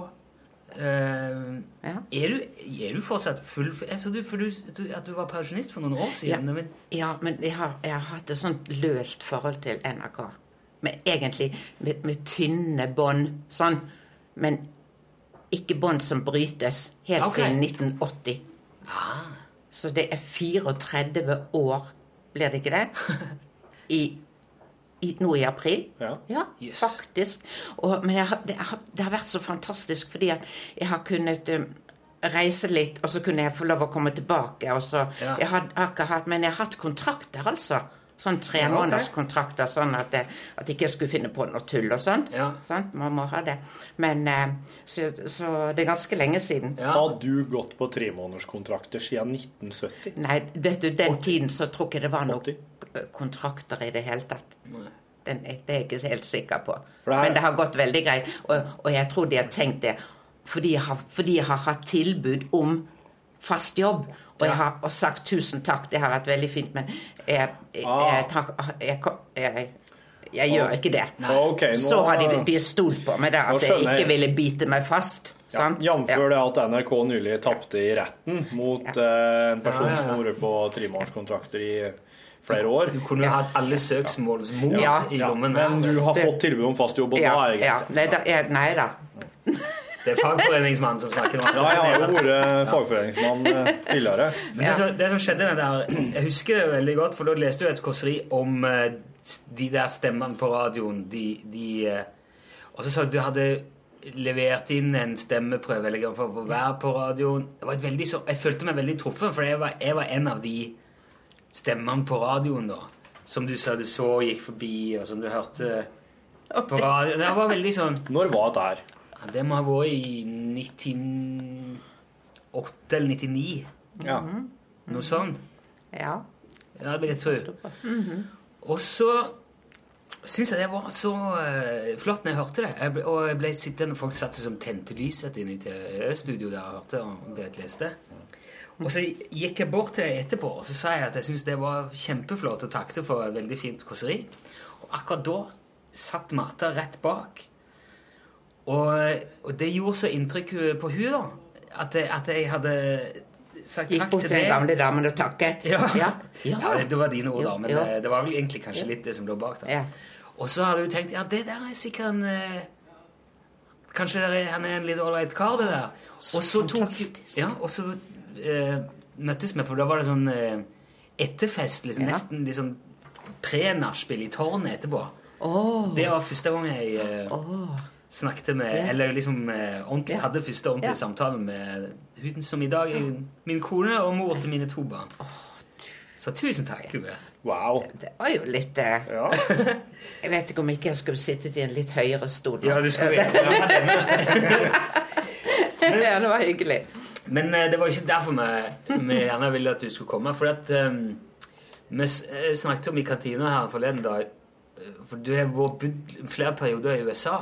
Uh, Ja. er, du, er du fortsatt full altså du, For du, du, at du var pensjonist for noen år siden? Ja. men, Ja, men jeg har, jeg har hatt et sånt løst forhold til NRK. Med egentlig med, med tynne bånd, sånn. Men ikke bånd som brytes. Helt okay. siden 1980. ah, Så det er 34 år, blir det ikke det? <laughs> I, i, nå i april. Ja. Ja, Yes. faktisk. Og, men jeg har, det, har, det har vært så fantastisk fordi at jeg har kunnet um, reise litt, og så kunne jeg få lov å komme tilbake. Og så, Ja. jeg har, har ikke hatt, men jeg har hatt kontrakter, altså. Sånn ok. tremånederskontrakter, sånn at, jeg, at jeg ikke skulle finne på noe tull og sånn. Ja. Sant? Man må ha det. Men eh, så, så det er ganske lenge siden. ja. Har du gått på tremånederskontrakter siden 1970? Nei, vet du, den tiden så tror ikke det var noen 80. kontrakter i det hele tatt. Nei. Den, det er jeg ikke helt sikker på. Det er... Men det har gått veldig greit. Og, og jeg tror de har tenkt det fordi jeg har, fordi jeg har hatt tilbud om fast jobb. Og jeg har og sagt tusen takk, det har vært veldig fint, men jeg, jeg, Ah. jeg, takk, jeg, jeg, jeg gjør ikke det. Okay, nå- Så har de, de stolt på meg da, at jeg ikke ville bite meg fast. Ja. Jf. Ja. det at NRK nylig tapte i retten mot eh, en person Ja, ja, ja. som har vært på tremånederskontrakter i flere år. Du kunne jo hatt alle søksmål som mor Ja. i Ja, lommen. men du har fått tilbud om fast jobb, og Ja, da er det ja. greit. Nei, da, nei da. Det er fagforeningsmannen som snakker nå. Ja, jeg har jo vært fagforeningsmann eh, tidligere. Men det, som, det som skjedde den der, Jeg husker det veldig godt, for da leste du et kåseri om eh, de der stemmene på radioen. De, de, eh, og så sa du du hadde levert inn en stemmeprøve eller for å være på radioen. Det veldig så, jeg følte meg veldig truffet, for jeg var, jeg var en av de stemmene på radioen da. Som du sa du så gikk forbi, og som du hørte på radio. Det var veldig sånn Når var det her? Ja, det må ha vært i 98 eller 99. Ja. Noe sånt. Ja. Ja, det vil jeg tro. Og så syns jeg det var så eh, flott når jeg hørte det. Jeg ble, og jeg ble sittende, Folk satt som tente lys vet du, inne i TV-studio der jeg hørte og vet, leste. Og så gikk jeg bort til deg etterpå og så sa jeg at jeg syntes det var kjempeflott og takket for et veldig fint kåseri. Og akkurat da satt Martha rett bak. Og, og det gjorde så inntrykk på hun da, at at jeg hadde sagt Gikk takk bort til til den det. gamle damen og takket. Ja. Ja. <laughs> Ja, det var dine ord, da, men Jo, eh, det var vel egentlig kanskje litt det som lå bak. da. Ja. Og så hadde hun tenkt ja, det der er sikkert en eh, Kanskje det er, han er en litt ålreit kar, det der. Og så tok. Ja, og så eh, møttes vi, for da var det sånn eh, etterfest, liksom, Ja. nesten liksom pre-nachspiel i tårnet etterpå. Oh. Det var første gang jeg eh, snakket med Ja. Eller liksom eh, ordentlig, hadde første ordentlige Ja. samtale med hun som i dag er min kone og mor til mine to barn. Så tusen takk, Hubert. Wow. Det var jo litt eh, Ja. <laughs> Jeg vet ikke om ikke jeg skulle sittet i en litt høyere stol. Ja, du skulle ja, <laughs> ja, det var hyggelig. Men eh, det var ikke derfor vi, vi gjerne ville at du skulle komme. For at um, vi snakket om i kantina her forleden dag For du har vært bodd flere perioder i USA.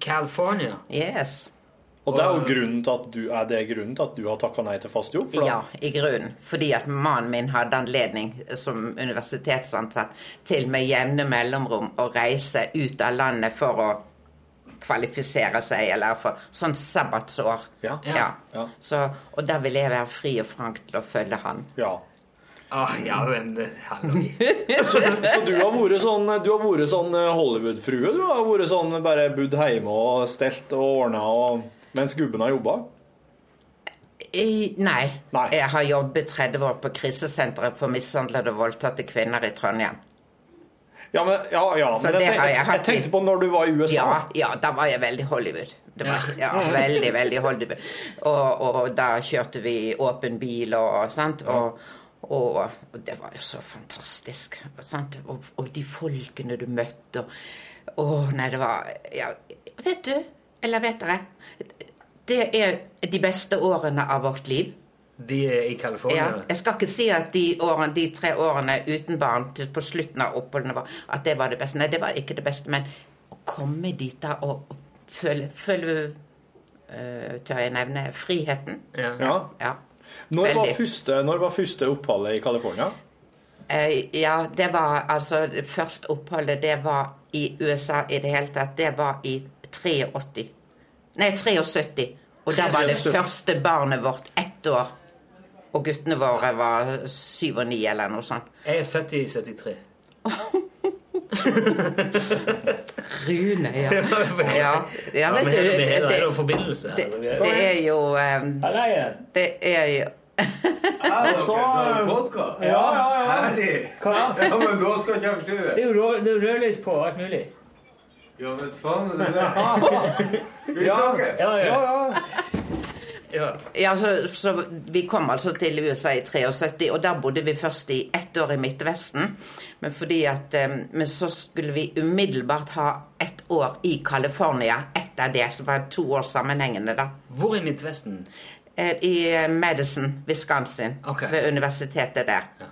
California. Yes. Og det er jo grunnen til at du, er det grunnen til at du har takka nei til fast jobb? For Ja, i grunnen. Fordi at mannen min hadde anledning som universitetsansatt til med jevne mellomrom å reise ut av landet for å kvalifisere seg, eller for sånn sabbatsår. Ja. Ja. Ja. Så, og da ville jeg være fri og frank til å følge han. ja. Ah, ja, men hallo. <laughs> Så, så du har vært sånn, du har vært sånn eh, Hollywood-frue? Du har vært sånn bare bodd hjemme og stelt og ordna og, mens gubben har jobba? I, nei. Nei. Jeg har jobbet 30 år på krisesenteret for mishandlede og voldtatte kvinner i Trondheim. Ja, men, ja, ja, men jeg, tenkte, jeg jeg, tenkte på når du var i USA. Ja, ja, da var jeg veldig Hollywood. Det var, ja. veldig, veldig Hollywood. Og, og da kjørte vi åpen bil og sånt. Og, og, og det var jo så fantastisk. Sant? Og, og de folkene du møtte og Å, nei, det var ja, Vet du, eller vet dere Det er de beste årene av vårt liv. De er i California. Ja, jeg skal ikke si at de, årene, de tre årene uten barn på slutten av oppholdene var, at det var det beste. Nei, det var ikke det beste, men å komme dit da og, og føle, føle uh, Tør jeg nevne friheten? Ja. Ja. Ja. Når, var første, når var første oppholdet i California? Eh, ja, det var altså Det første oppholdet, det var i USA i det hele tatt. Det var i 83. Nei, 73. Og da var det første barnet vårt ett år. Og guttene våre var syv og ni, eller noe sånt. Jeg er født i 73. <laughs> Rune, <laughs> ja. Ja, ja Ja, vet men du det, det, det er det, jo forbindelse. det, altså, vi er- det er jo. Det er jo Podkast? Ja, ja, ja. Herlig! Hva? Ja, men da skal ikke jeg forstyrre. Det er jo rød- det er rødlys på alt mulig. Ja, men faen er det det. <laughs> Vi snakkes! Ja, ja. Ja, ja. så, så vi kom altså til USA i 73, og der bodde vi først i ett år i Midtvesten. Men at um, Men så skulle vi umiddelbart ha ett år i California etter det, som var to år sammenhengende, da. Hvor i Midtvesten? Eh, I eh, Madison, Wisconsin, okay. ved universitetet der. Ja.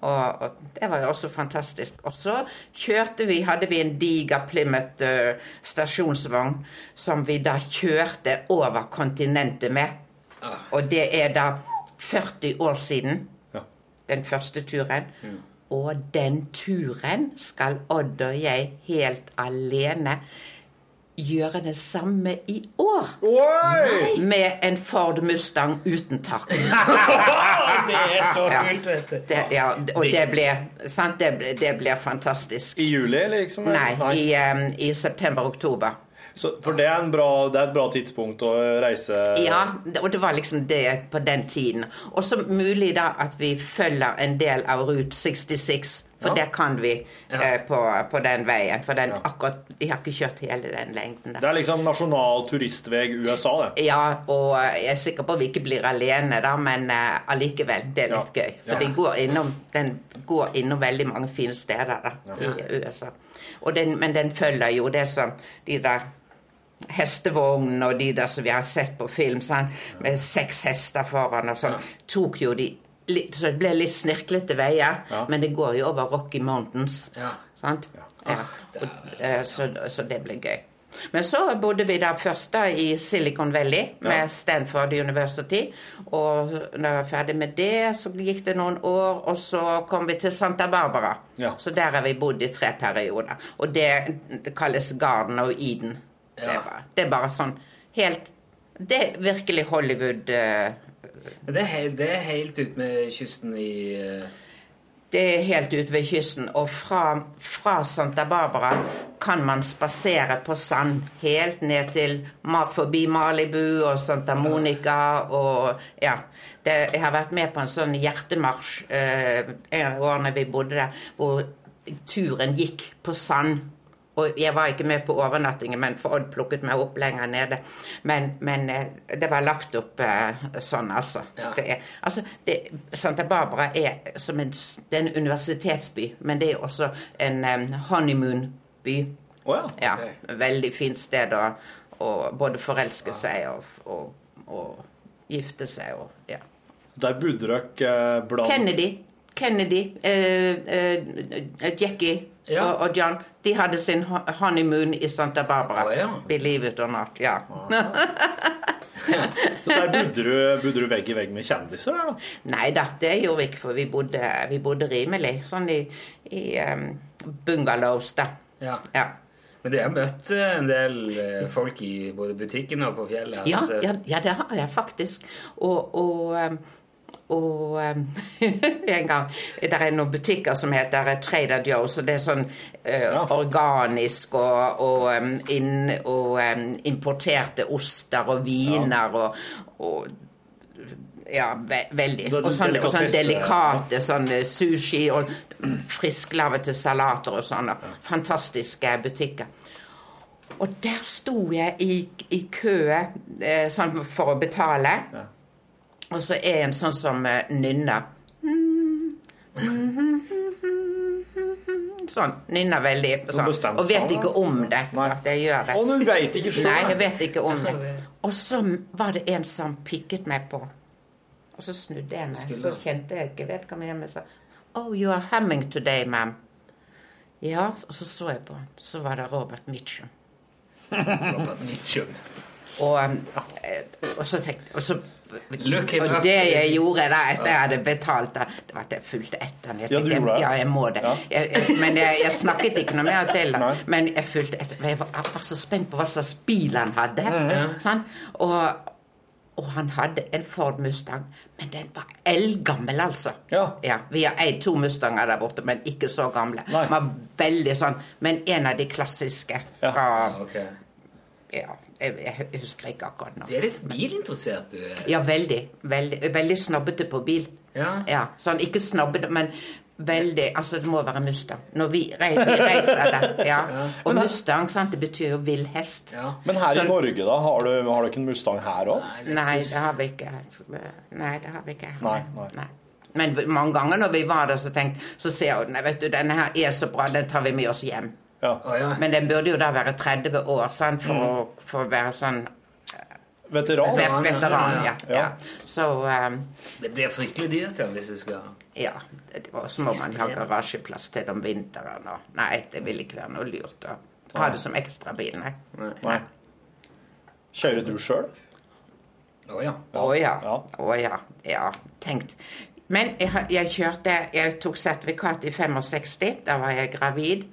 Og, og det var jo også fantastisk. Og så kjørte vi, hadde vi en diger Plymouth uh, stasjonsvogn som vi da kjørte over kontinentet med. Og det er da 40 år siden Ja. den første turen. Og den turen skal Odd og jeg helt alene gjøre det samme i år. Oi! Med en Ford Mustang uten tak. <laughs> Det er så Ja. kult, vet du. Det, ja, og det blir, sant, det blir, det blir fantastisk. I juli, liksom? Nei, i, um, i september-oktober. Så, for det er, en bra, det er et bra tidspunkt å reise Ja, og det var liksom det på den tiden. Og så mulig da at vi følger en del av Route 66 For Ja. det kan vi eh, på, på den veien. For den akkurat Vi har ikke kjørt hele den lengden Da. Det er liksom nasjonal turistvei USA, det. Ja, og jeg er sikker på at vi ikke blir alene, da, men eh, allikevel. Det er litt gøy. For de går innom, den går innom veldig mange fine steder da, i USA. Den, men den følger jo det som de der hestevognene og de der som vi har sett på film, sånn, med seks hester foran og sånn, tok jo de litt, Så det ble litt snirklete veier, Ja. men det går jo over Rocky Mountains. Ja. Sant? Ja. Og, eh, så, så det ble gøy. Men så bodde vi da først da i Silicon Valley med Stanford University. Og når jeg var ferdig med det, så gikk det noen år, og så kom vi til Santa Barbara. Ja. Så der har vi bodd i tre perioder. Og det, det kalles Garden of Eden. Det, er bare, det er bare sånn helt Det er virkelig Hollywood. eh, Det er helt, det er helt ut med kysten i eh, Det er helt ute ved kysten, og fra, fra Santa Barbara kan man spasere på sand helt ned til forbi Malibu og Santa Monica og ja. Det, jeg har vært med på en sånn hjertemarsj eh, en av årene vi bodde der, hvor turen gikk på sand. Og jeg var ikke med på overnattingen, men for Odd plukket meg opp lenger nede. Men, men eh, det var lagt opp eh, sånn, altså. Det er, altså det, Santa Barbara er som en, det er en universitetsby, men det er også en um, honeymoon-by. ja. Veldig fint sted å, å både forelske seg og, og, og gifte seg og ja. Der bodde dere eh, blant Kennedy. Kennedy, eh, eh, Jackie og, og John, de hadde sin honeymoon i Santa Barbara. Believe it or not. Ja. Der bodde du, bodde du vegg i vegg med kjendiser? da? Nei da, det gjorde vi ikke, for vi bodde, vi bodde rimelig. Sånn i, i um, bungalows, da. Ja. Ja. Men du har møtt eh, en del eh, folk i både butikken og på fjellet? Ja, altså. ja, ja, det har jeg faktisk. Og, og, og um, <laughs> en gang Det er noen butikker som heter Trader Joe's, og det er sånn uh, organisk og, og, um, inn, og um, importerte oster og viner og, og ja, ve veldig. Og sånn, og sånne delikate sånn eh, sushi og frisklavete salater og sånne. Fantastiske butikker. Og der sto jeg i, i kø eh, sånn for å betale. Og så er en sånn som eh, nynner. Sånn. Nynner veldig. Sånn. Og vet ikke om det. At jeg gjør det. Og hun vet ikke selv, Nei, jeg vet ikke om det. Og så var det en som pikket meg på. Og så snudde jeg meg. Så kjente jeg ikke vedkommende sa Oh, you are humming today, ma'am. Ja, og så så jeg på han. Så var det Robert Mitchum. <laughs> Robert Mitchum. Og, eh, og så tenkte og så, Look him og det jeg gjorde da etter jeg hadde betalt, da, det var at jeg fulgte etter ham. Jeg Ja, du tenkte, gjorde det? ja, jeg må det. Ja. jeg, men jeg, jeg snakket ikke noe mer til ham. Men jeg fulgte etter. Jeg var, jeg var så spent på hva slags bil han hadde. Mhm. sant? Og, og han hadde en Ford Mustang, men den var eldgammel, altså. Ja. Vi har eid to Mustanger der borte, men ikke så gamle. Den var veldig sånn, Men en av de klassiske fra Ja, jeg, jeg husker ikke akkurat nå. Deres er litt bilinteressert, du. er. Ja, veldig. Veldig, veldig snobbete på bil. Ja. Sånn, ikke snobbete, men veldig Altså, det må være Mustang. Når vi, re, vi reiser der, ja. Og Mustang, sant, det betyr jo vill hest. Men her Så- i Norge, da? Har du, har du ikke en Mustang her òg? Nei, det har vi ikke. Nei, det har vi ikke. Nei, nei. Men mange ganger når vi var der, så tenkte så ser jeg nei, vet du, denne her er så bra, den tar vi med oss hjem. Men den burde jo da være 30 år sant, for, å, for å være sånn Veteran? veteran, veteran, ja. Ja. ja. Så um, Det blir fryktelig dyrt ja, hvis du skal Ja. Og så må man ha garasjeplass til om vinteren og Nei, det vil ikke være noe lurt å ha det som ekstrabil, nei. Nei. Kjører du sjøl? Å ja. Å ja. Å ja. Ja, tenkt. Men jeg, jeg kjørte Jeg tok sertifikat i 65. Da var jeg gravid.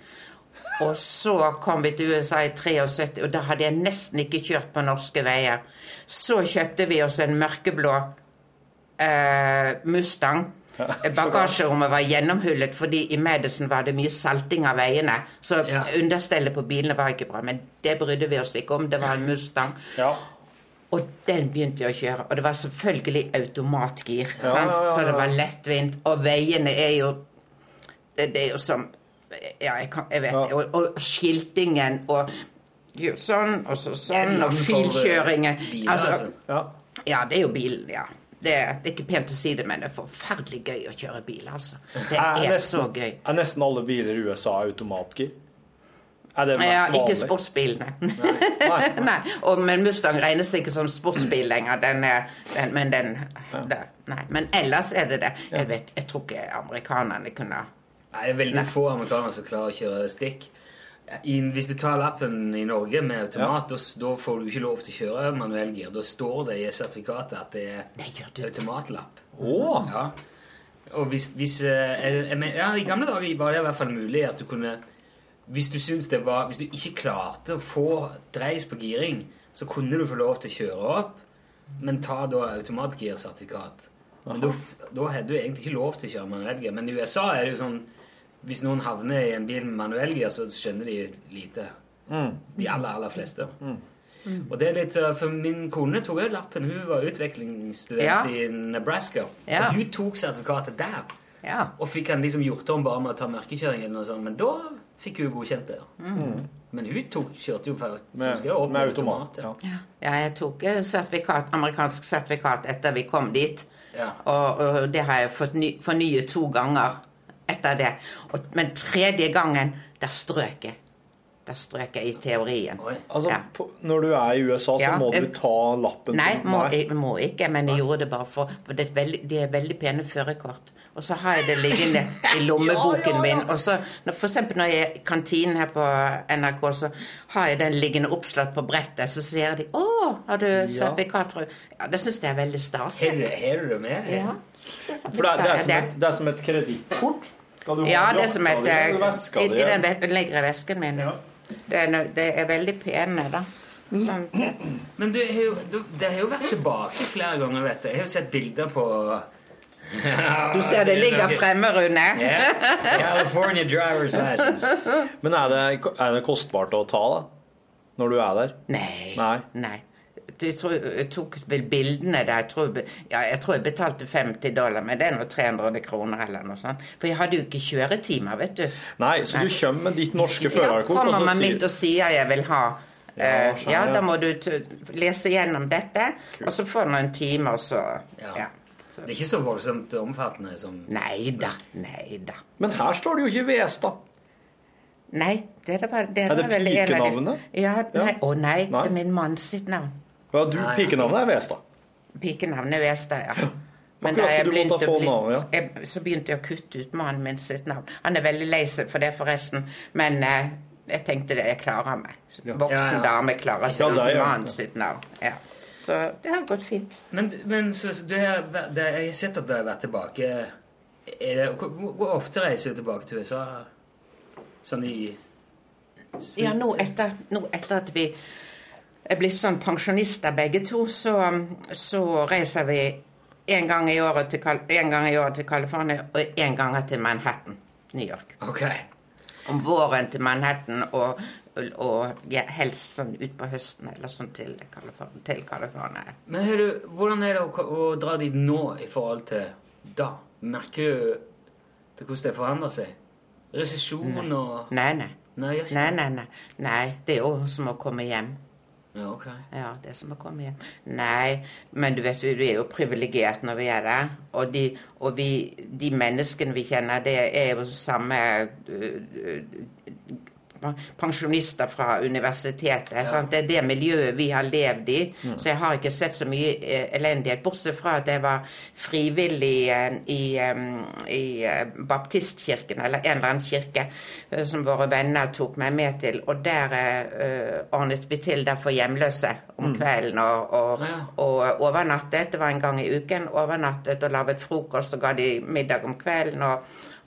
Og så kom vi til USA i 73, og da hadde jeg nesten ikke kjørt på norske veier. Så kjøpte vi oss en mørkeblå eh, Mustang. Bagasjerommet var gjennomhullet fordi i Madison var det mye salting av veiene. Så understellet på bilene var ikke bra. Men det brydde vi oss ikke om. Det var en Mustang. Og den begynte jeg å kjøre. Og det var selvfølgelig automatgir. Ja, ja, ja, Så det var lettvint. Og veiene er jo det, det er jo som Ja, jeg, kan, jeg vet Ja. det. Og, og skiltingen og sånn, og så sånn, og filkjøringen. Altså, altså? Ja. ja, det er jo bilen, ja. Det, det er ikke pent å si det, men det er forferdelig gøy å kjøre bil, altså. Det Er er nesten- så gøy. Er nesten alle biler i USA automatgir? Er det mest Ja, ikke sportsbilene. <laughs> Nei. Nei, og, men Mustang regnes ikke som sportsbil lenger. Den er, den, men den det, Nei. Men ellers er det det. Jeg, vet, jeg tror ikke amerikanerne kunne Nei, det er veldig få amerikanere som klarer å kjøre stikk. I, hvis du tar lappen i Norge med automat, da da får du ikke lov til å kjøre manuellgir. Da står det i sertifikatet at det er automatlapp. Oh. Ja. Og hvis, hvis eh, jeg, jeg, ja, I gamle dager var det i hvert fall mulig at du kunne Hvis du var Hvis du ikke klarte å få dreis på giring, så kunne du få lov til å kjøre opp, men ta da automatgirsertifikat. Men da, da hadde du egentlig ikke lov til å kjøre manuellgir. Men i USA er det jo sånn Hvis noen havner i en bil med manuellgir, så skjønner de lite. Mm. De aller, aller fleste. Og det er litt, uh, For min kone tok jo lappen. Hun var utviklingsstudent Ja. i Nebraska. Ja. Og hun tok sertifikatet der. Ja. Og fikk han liksom gjort om bare med å ta mørkekjøring, eller noe sånt. Men da fikk hun godkjent det. Mm. Men hun tok, kjørte jo Med- jeg opp med automat, ja. Ja, jeg tok eh, sertifikat, amerikansk sertifikat etter vi kom dit. Ja. Og, og det har jeg fått ny, fornyet to ganger etter det. Og, men tredje gangen, der strøk jeg. Der strøk jeg i teorien. Altså, Ja. på, når du er i USA, så Ja, må du ta lappen Nei, må, jeg må ikke, men jeg gjorde det bare for For det er veldig, de er veldig pene førerkort. Og så har jeg det liggende i lommeboken <laughs> min. Og så, for eksempel når jeg er i kantinen her på NRK, så har jeg den liggende oppslått på brettet. Så sier de 'Å, har du sertifikat fra Ja, det syns jeg er veldig stas. Har du- har du med? Ja. For det, det, er som et, det er som et kredittkort. Skal du ha Ja, det er som et eh, i, i den ligger i vesken min. Det, er, det er veldig pene, da. Sånn. Men du, det har jo vært tilbake flere ganger, vet du. Jeg har jo sett bilder på Du ser det ligger fremme, Rune. Ja. California driver's license. Men er det, er det kostbart å ta, da? Når du er der? Nei. Nei. Nei. Du jeg tok vel bildene der. Jeg tror, ja, jeg tror jeg betalte 50 dollar, men det er nå 300 kroner eller noe sånt. For jeg hadde jo ikke kjøretimer, vet du. Nei, så du kommer med ditt norske Ja, førerkort, og kommer så man sier mitt og sier jeg vil ha Ja, eh, ja, da må du t lese gjennom dette, og så får du en time, og så ja. Det er ikke så voldsomt omfattende som Nei da, nei da. Men her står det jo ikke Vestad. Nei, det er, det bare, det Er det pikenavnet? Ja, nei, å nei, Nei. det er min manns sitt navn. Ja, du, pikenavnet er Vestad. Pikenavnet er Vestad, ja. Men da jeg begynte, å bli- navn, ja. jeg, så begynte jeg å kutte ut mannen min sitt navn. Han er veldig lei seg for det, forresten. Men eh, jeg tenkte det, jeg klarer meg. Voksen Ja, ja. dame klarer seg Ja, uten mannen sitt navn. Ja. Så det har gått fint. Men, men så, du har, det, jeg har sett at du har vært tilbake er det, hvor, hvor ofte reiser du tilbake til USA? Sånn i Ja, nå etter, nå etter at vi er blitt sånn pensjonister begge to, så, så reiser vi en gang i året til, året til California og en gang til Manhattan, New York. Ok. Om våren til Manhattan og, og ja, helst sånn utpå høsten eller sånn til California. Men du, hvordan er det å, å dra dit nå i forhold til da? Merker du til hvordan det forandrer seg? Resesjon og nei. Nei, Nei, nei, nei. Nei, det er jo som å komme hjem. Ja, ok. Ja, det som å komme hjem. Nei, men du vet, vi er jo privilegert når vi er der. Og, de, og vi, de menneskene vi kjenner, det er jo samme øh, øh, pensjonister fra universitetet. sant? Det er det miljøet vi har levd i. Mm. Så jeg har ikke sett så mye eh, elendighet. Bortsett fra at jeg var frivillig eh, i, eh, i baptistkirken, eller en eller annen kirke, som våre venner tok meg med til. Og der uh, ordnet vi til der for hjemløse om Mm. kvelden og, og, Ja. og overnattet. Det var en gang i uken. Overnattet og laget frokost og ga de middag om kvelden. og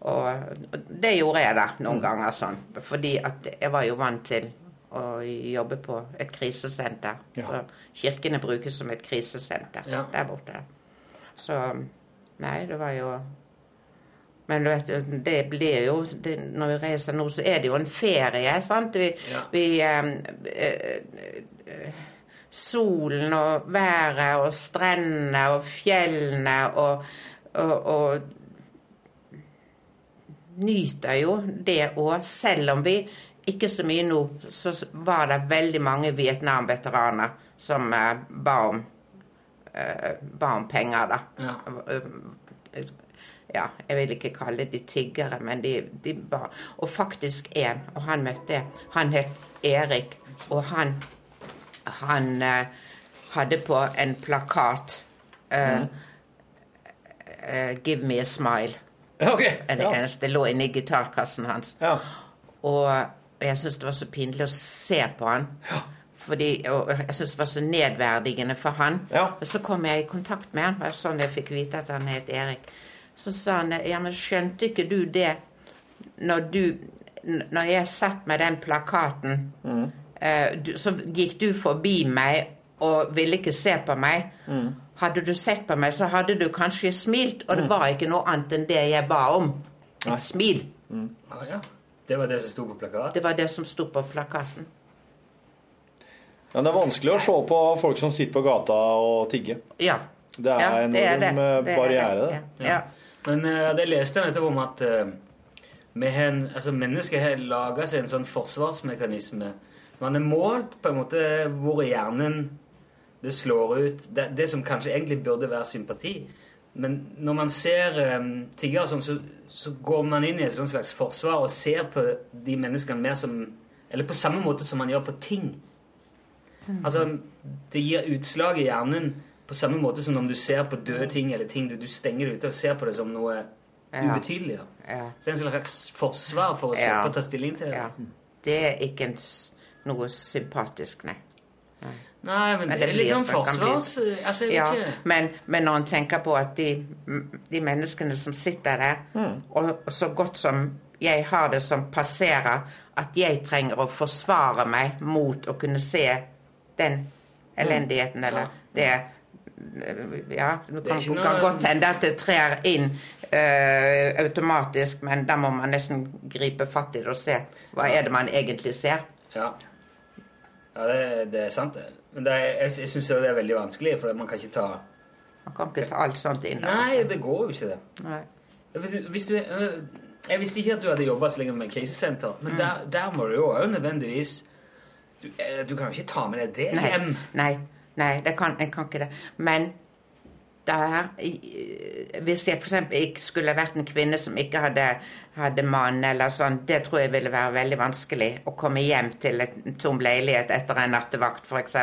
og det gjorde jeg da noen ganger sånn. Fordi at jeg var jo vant til å jobbe på et krisesenter. Ja. Så kirkene brukes som et krisesenter Ja. der borte. Så Nei, det var jo Men du vet, det blir jo det, Når vi reiser nå, så er det jo en ferie, sant? Vi, Ja. vi eh, eh, Solen og været og strendene og fjellene og, og, og nyter jo det òg. Selv om vi ikke så mye nå, så var det veldig mange Vietnam-veteraner som eh, ba om eh, ba om penger, da. Ja. Ja, jeg vil ikke kalle de tiggere, men de, de ba Og faktisk en, og han møtte jeg, han het Erik, og han han eh, hadde på en plakat eh, eh, 'Give me a smile'. Ok, Det ja. eneste lå inni gitarkassen hans. Ja. Og jeg syntes det var så pinlig å se på han. Fordi, og jeg syntes det var så nedverdigende for han. Og så kom jeg i kontakt med han, det var sånn jeg fikk vite at han het Erik. Så sa han ja, men skjønte ikke du det når du Når jeg satt med den plakaten, eh, du, så gikk du forbi meg og ville ikke se på meg. Hadde du sett på meg, så hadde du kanskje smilt, og det var ikke noe annet enn det jeg ba om. Et smil. Ah, ja. Det var det som sto på plakaten? Det var det som sto på plakaten. Men det er vanskelig å se på folk som sitter på gata og tigger. Ja. Det er Ja, en er enorm eh, Det er barriere, det. det. Ja. Men uh, det leste jeg nettopp om at uh, vi har en, altså mennesker har laga seg en sånn forsvarsmekanisme. Man er målt på en måte hvor hjernen det slår ut. Det, det som kanskje egentlig burde være sympati. Men når man ser um, tiggere sånn, så, så går man inn i et slags forsvar og ser på de menneskene mer som Eller på samme måte som man gjør på ting. Altså, det gir utslag i hjernen på samme måte som om du ser på døde ting eller ting du, du stenger ute og ser på det som noe Ja. ubetydelig. Ja. Så det er en slags forsvar for å Ja. ta stilling til det. Ja. Det er ikke noe sympatisk, nei. Nei, men, det er litt sånn forsvars... Altså, ja, men, men når en tenker på at de, de menneskene som sitter der, og så godt som jeg har det som passerer, at jeg trenger å forsvare meg mot å kunne se den elendigheten, eller det Ja, det kan, noe- kan godt hende at det trer inn uh, automatisk, men da må man nesten gripe fatt i det og se hva er det man egentlig ser. Ja, ja det, det er sant, det. Men det er, jeg, jeg syns det er veldig vanskelig, for man kan ikke ta Man kan ikke ta alt sånt inn. Nei, altså. det går jo ikke, det. Nei. Hvis du, øh, jeg visste ikke at du hadde jobba så lenge med krisesenter, men Mm. der, der må du jo òg nødvendigvis du, eh, du kan jo ikke ta med deg det Nei, hjem. nei, nei det kan, jeg kan ikke det. Men der, i- hvis jeg f.eks. ikke skulle vært en kvinne som ikke hadde, hadde mann, eller sånn, det tror jeg ville være veldig vanskelig å komme hjem til en tom leilighet etter en nattevakt, f.eks.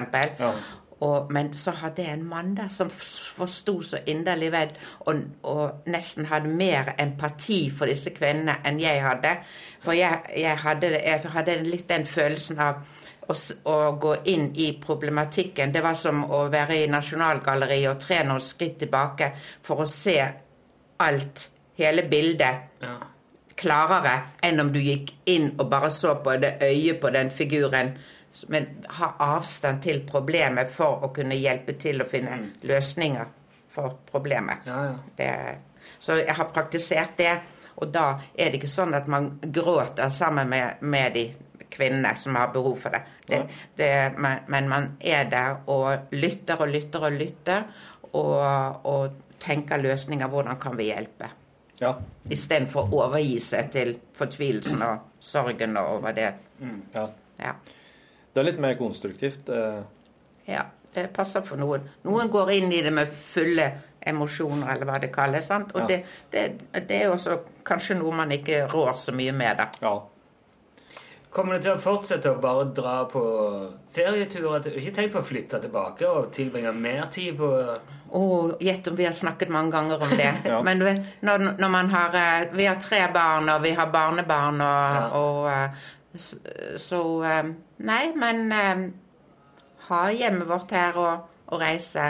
Og, men så hadde jeg en mann der som forsto så inderlig vel, og, og nesten hadde mer empati for disse kvinnene enn jeg hadde. For jeg, jeg, hadde, jeg hadde litt den følelsen av å, å gå inn i problematikken. Det var som å være i Nasjonalgalleriet og tre noen skritt tilbake for å se alt, hele bildet, Ja. klarere enn om du gikk inn og bare så på det øyet på den figuren. Men ha avstand til problemet for å kunne hjelpe til å finne løsninger for problemet. Ja, ja. Det, så jeg har praktisert det, og da er det ikke sånn at man gråter sammen med, med de kvinnene som har behov for det. det, det men, man er der og lytter og lytter og lytter, og, og tenker løsninger. Hvordan kan vi hjelpe? Ja. Istedenfor å overgi seg til fortvilelsen og sorgen over det. Ja. Ja. Det er litt mer konstruktivt. eh. ja. Det passer for noen. Noen går inn i det med fulle emosjoner, eller hva det kalles. Sant? Og Ja. det, det, det er også kanskje noe man ikke rår så mye med. da. Kommer du til å fortsette å bare dra på ferieturer? Ikke tenk på å flytte tilbake og tilbringe mer tid på Oh, gjett om vi har snakket mange ganger om det. <laughs> Ja. Men du når, når man har eh, Vi har tre barn, og vi har barnebarn, og, og så, Så eh, Nei, men eh, ha hjemmet vårt her og, og reise.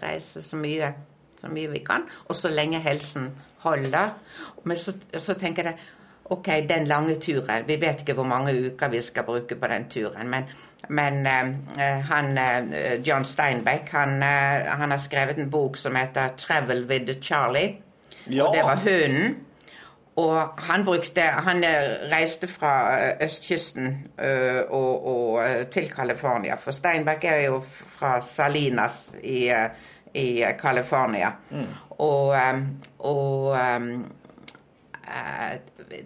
Reise så mye, så mye vi kan. Og så lenge helsen holder. Men så, så tenker jeg Ok, den lange turen. Vi vet ikke hvor mange uker vi skal bruke på den turen. Men, men uh, han, uh, John Steinbeck han, uh, han har skrevet en bok som heter 'Travel with Charlie'. Ja. Og det var hunden. Og han brukte Han reiste fra østkysten og, og til California. For Steinbeck er jo fra Salinas i, uh, i California. Og, um, og eh,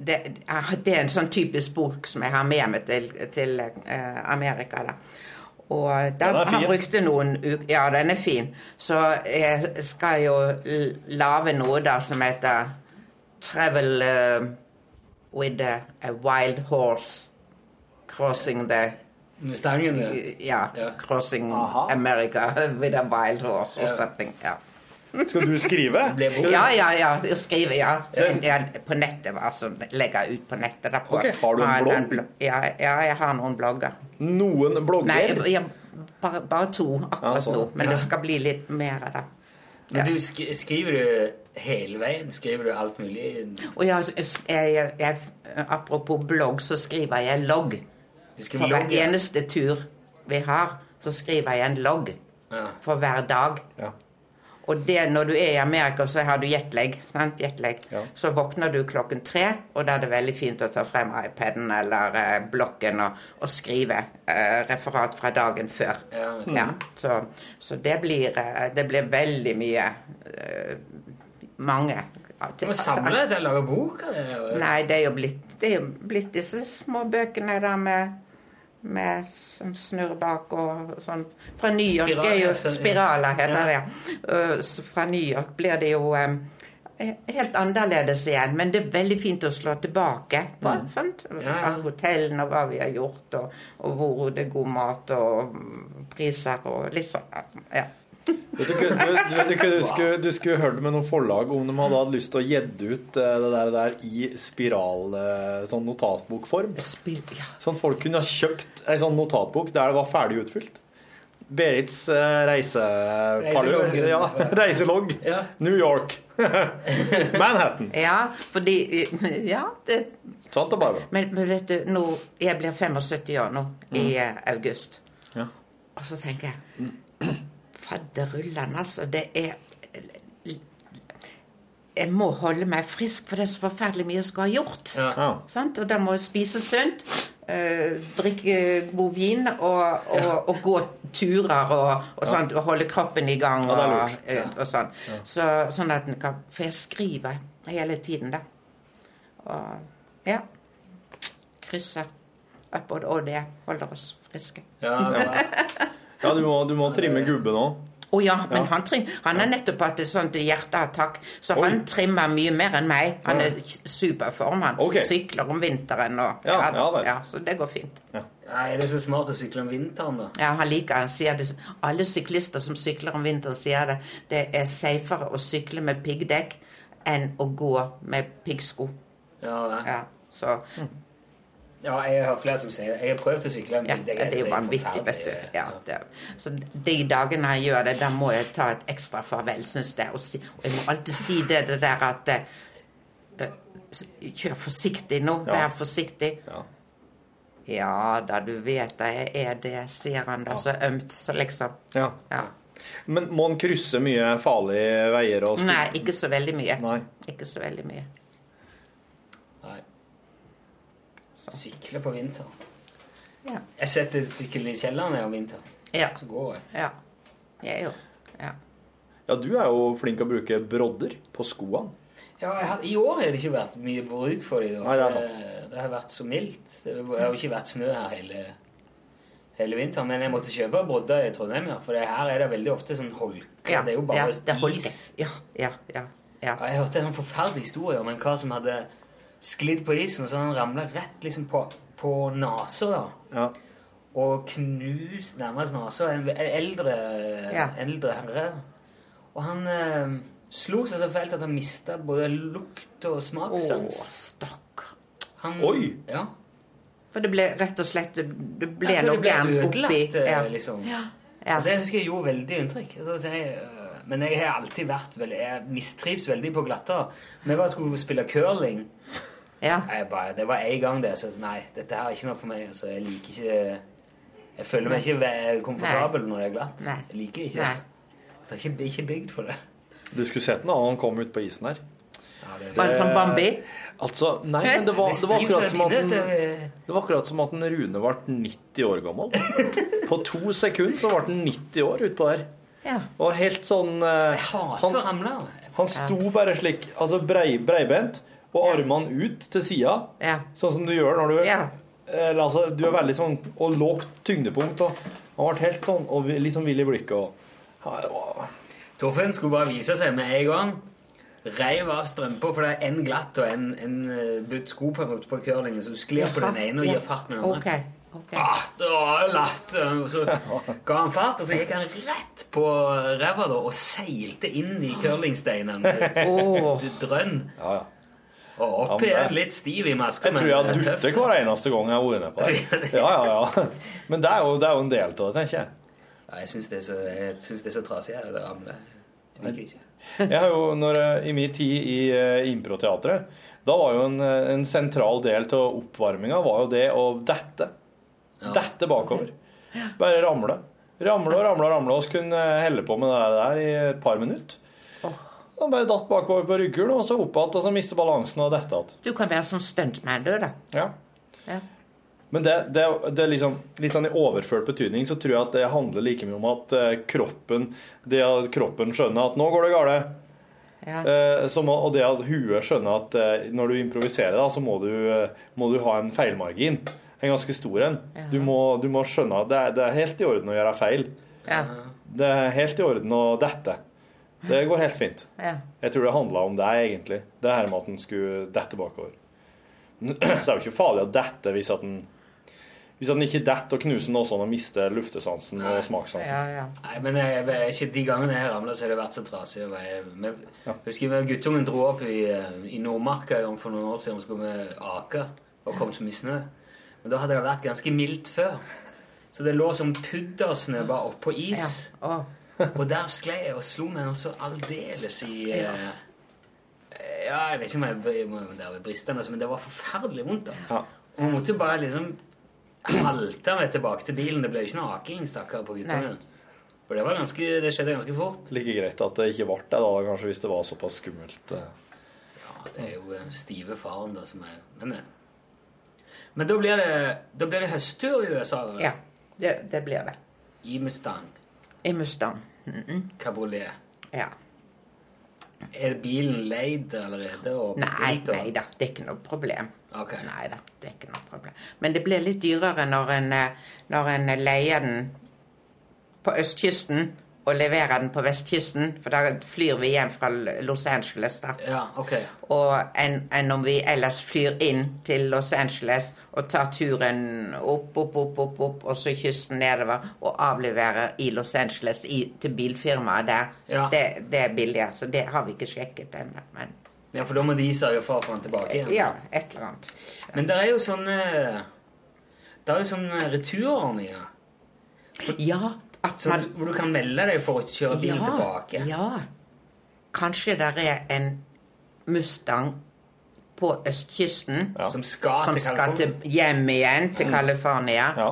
det, eh, det er en sånn typisk bok som jeg har med meg til, til eh, Amerika. da. Og da, Den fin. han brukte noen uker Ja, den er fin. Så jeg skal jo lage noe da som heter 'Travel uh, with a, a wild horse crossing the Mustangen, ja. Ja. Crossing America <laughs> with a wild horse or Ja. something. Ja. Skal du skrive? Ja, ja, ja. Jeg skriver, ja. Jeg, ja. På nettet, altså. Legger ut på nettet. Da, på, okay. har du en blogg? blo- Ja, ja, jeg har noen blogger. Noen blogger? Nei, jeg, bare, bare to akkurat Ja, sånn. nå. Men det skal bli litt mer da. Men du sk skriver du hele veien? Skriver du alt mulig? Og jeg, jeg, jeg, jeg, apropos blogg, så skriver jeg logg. For hver logg, ja. eneste tur vi har, så skriver jeg en logg. Ja. For hver dag. Og det, når du er i Amerika, så har du jetlag. Sant? jetlag. Så våkner du klokken tre, og da er det veldig fint å ta frem iPaden eller eh, blokken og, og skrive eh, referat fra dagen før. Ja. Ja, så, så det blir, eh, det blir veldig mye eh, Mange. Du må samle deg til å lage bok Nei, det er jo blitt, det er jo blitt disse små bøkene der med, med som snurrer bak og sånn. Fra New York er jo Spiraler, Spiraler, heter ja. det. Så fra New York blir det jo um, helt annerledes igjen, men det er veldig fint å slå tilbake på. Mm. Ja, ja. Hotellene og hva vi har gjort, og, og hvor det er god mat og priser og litt sånn. Ja. Vet du, vet du, du, skulle, du skulle hørt med noen forlag om de hadde hatt lyst til å gjedde ut eh, det der, der i spiral, eh, sånn notatbokform. Sånn folk kunne ha kjøpt ei sånn notatbok der det var ferdig utfylt. Berits reisepalle... reisepalur. <laughs> Reiselogg. Ja, reiselogg. New York. <laughs> Manhattan. ja, fordi Ja, det Sant og bare. Men, men vet du, nå, jeg blir 75 år nå i Mm. eh, august. Ja. Og så tenker jeg Fadderullan, altså. Det er Jeg må holde meg frisk, for det er så forferdelig mye jeg skal ha gjort. Sant? Og da må jeg spise sunt, eh, drikke god vin og, og, og gå turer og, og, sånt, og holde kroppen i gang. Ja, det og, eh, Ja. og sånn. Ja. Så, sånn at en kan For jeg skriver hele tiden, da. Og ja. Krysser at både og det holder oss friske. Ja, ja <laughs> du, må, du må trimme gubben òg. Å ja, men Ja. han, trim, han har nettopp hatt et sånt hjerteattakk, så Oi. han trimmer mye mer enn meg. Han er superform, han. Okay. Sykler om vinteren og Ja, ja ja, Så det går fint. Ja, er det så smart å sykle om vinteren, da? Ja, han liker han sier det. Alle syklister som sykler om vinteren, sier det. Det er safere å sykle med piggdekk enn å gå med piggsko. Ja, ja. Ja, så Ja, jeg har flere som sier. Jeg har prøvd å sykle med Ja, bil. det er jo vanvittig, vet du. Ja, det er. Så de dagene jeg gjør det, da må jeg ta et ekstra farvel, syns jeg. Og, si, og jeg må alltid si det, det der at eh, eh, Kjør forsiktig nå. Ja. Vær forsiktig. Ja da, du vet det jeg er det, sier han da så ømt, så liksom. Ja. Men må en krysse mye farlige veier? Og Nei, ikke så veldig mye. Nei. Ikke så veldig mye. Nei. Sykle på vinteren. Ja. Jeg setter sykkelen i kjelleren om vinteren. Ja. Så går jeg. Ja. Jeg jo Ja. Ja, du er jo flink til å bruke brodder på skoene. Ja, jeg har, I år har det ikke vært mye bruk for dem. Nei, det er det, det har vært så mildt. Det har jo ikke vært snø her hele, hele vinteren. Men jeg måtte kjøpe brodder i Trondheim, ja, for det her er det veldig ofte sånn holke. Ja, det er jo bare ja, det er is. Ja, ja, ja. ja. Ja, jeg hørte en forferdelig historie om en kar som hadde sklidd på isen, så han ramla rett liksom på, på nesa. da. Ja. Og knust nærmest nesa. En en eldre, Ja. eldre herre. Og han eh, slo seg så fælt at han mista både lukt og smakssans. Å, stakkar. Oi! Ja. For det ble rett og slett Det ble noe gærent oppi. eh, Ja. liksom. Ja. Ja. Og det husker jeg gjorde veldig inntrykk. Så jeg, øh, Men jeg har alltid vært veldig Jeg mistrives veldig på glatter. Vi bare skulle spille curling. Jeg bare, det var én gang det, så jeg sa, nei, dette her er ikke noe for meg. Altså, jeg liker ikke Jeg føler meg ikke komfortabel komfortabel når det er glatt. Nei. Jeg liker ikke. det. Jeg er ikke, ikke bygd for det. Du skulle sett den da han kom ut på isen her. Var det som Bambi? Altså, nei, men det var, det var akkurat som at den, det var akkurat som at den Rune ble 90 år gammel. <laughs> På to sekunder så ble han 90 år utpå der. Ja. Og helt sånn eh, Jeg hater han, å ramle. han sto bare slik, altså brei, breibent, og armene ut til sida, sånn som du gjør når du eller, altså, Du er veldig sånn Og lågt tyngdepunkt. Og han ble helt sånn og litt sånn vill i blikket. Og, ja, det var, Torfinn skulle bare vise seg med en gang. Reiv av strømpa, for det er en glatt og en, en eh, budt sko på, på curlingen, så du sklir på den ene og gir fart med den andre. Ok, ok. Ah, det var latt. Og så ga han fart, og så gikk han rett på ræva og seilte inn i curlingsteinen. Oh. Drønn. Ja, ja. Opp igjen, litt stiv i maska. Jeg tror jeg har duttet hver eneste gang jeg har vært med på det. <laughs> Ja, ja, ja. Men det er jo, det er jo en del av det, tenker jeg. Ja, jeg syns det, er så- jeg det er trasig her, det ramler. Jeg ikke. Jeg har jo, når, I min tid i uh, improteatret, da var jo en, eh, en sentral del av oppvarminga var jo det å dette. Dette bakover. Bare ramle. Ramle og ramle og ramle, og kunne helle på med det der i et par minutter. Og bare datt bakover på rygghulen, og så opp igjen, og så miste balansen og dette igjen. Du kan være sånn stuntman, du, da. Ja. Ja. Men det, det, det liksom, litt sånn i overført betydning så tror jeg at det handler like mye om at eh, kroppen Det at kroppen skjønner at 'nå går det galt', Ja. eh, og det at huet skjønner at eh, når du improviserer, da, så må du, eh, må du ha en feilmargin. En ganske stor en. Ja. Du, må, du må skjønne at det er, det er helt i orden å gjøre feil. Ja. Det er helt i orden å dette. Det går helt fint. Ja. Jeg tror det handla om deg, egentlig. Det her med at en skulle dette bakover. <clears throat> Så det er jo ikke farlig å dette hvis at en hvis at ikke detter og knuser noe sånn og mister luftesansen og smakssansen. Ja, ja. Nei, men jeg, jeg, ikke de gangene jeg ramla, så har det vært så trasig. Jeg, Jeg, jeg husker vi- guttungen dro opp i, eh, i Nordmarka for noen år siden og skulle med ake. Og kom så mye snø. Men da hadde det vært ganske mildt før. Så det lå som puddersnø bare oppå is. Ja. Og der sklei jeg og slo meg så aldeles i eh, Ja, jeg vet ikke om jeg om det var bristende, men det var forferdelig vondt. da. Og jeg måtte bare liksom halte meg tilbake til bilen. Det ble jo ikke noe aking, stakkar, på guttungen. For det, var ganske, det skjedde ganske fort. Like greit at det ikke ble det, da, kanskje, hvis det var såpass skummelt. Ja, Det er jo eh, stive faren da som er Men, eh. men da, blir det, da blir det høsttur i USA? Eller? Ja, det, det blir det. I Mustang. I Mustang. Mhm. Cabriolet. Ja. Er bilen leid allerede? Og Nei, bestilt, nei da, det er ikke noe problem. Okay. Nei da, det er ikke noe problem. Men det blir litt dyrere når en, eh, når en leier den på østkysten og leverer den på vestkysten, for da flyr vi hjem fra Los Angeles, da. Ja, ok. Og enn en om vi ellers flyr inn til Los Angeles og tar turen opp, opp, opp, opp, opp og så kysten nedover og avleverer i Los Angeles i, til bilfirmaet der. Ja. Det, det er billigere, så det har vi ikke sjekket ennå. Men Ja, for da må de sørge for å få den tilbake igjen. ja, et eller annet. Men det er jo sånne Det er jo sånne returordninger. Ja, at man du- Hvor du kan melde deg for å kjøre bilen ja, tilbake. Ja. Kanskje det er en Mustang på østkysten Som skal som til skal til hjem igjen til Mm. California. Ja.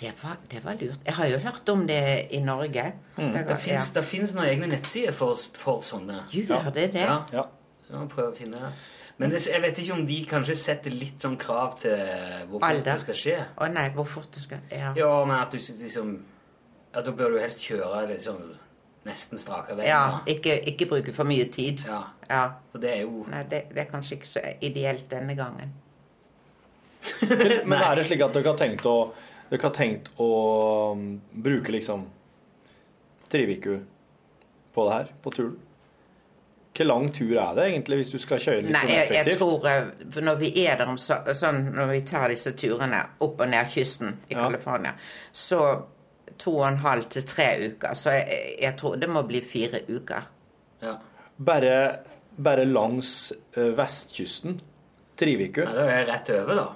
Det, var, det var lurt. Jeg har jo hørt om det i Norge. Mm. Det, var- fins, ja. noen egne nettsider for, for sånne. Gjør det det? Ja. Ja. Ja, prøv å finne det. Men det, jeg vet ikke om de kanskje setter litt sånn krav til hvor fort det skal skje. Å nei, hvor fort det skal Ja. Ja, men at du liksom at Da bør du helst kjøre liksom nesten strake veien. Ja, ikke, ikke bruke for mye tid. Ja. Ja. For det er jo Nei, det, det er kanskje ikke så ideelt denne gangen. <laughs> Men er det slik at dere har tenkt å, dere har tenkt å um, bruke liksom tre uker på det her, på turen? Hvor lang tur er det egentlig, hvis du skal kjøre litt Nei, sånn jeg, jeg tror eh, Når vi er der om så, sånn, når vi tar disse turene opp og ned kysten i Ja. California, så to og en halv til tre uker. Så jeg, jeg tror det må bli fire uker. Ja. Bare, bare langs eh, vestkysten? Triviku? Nei, det er rett over, da.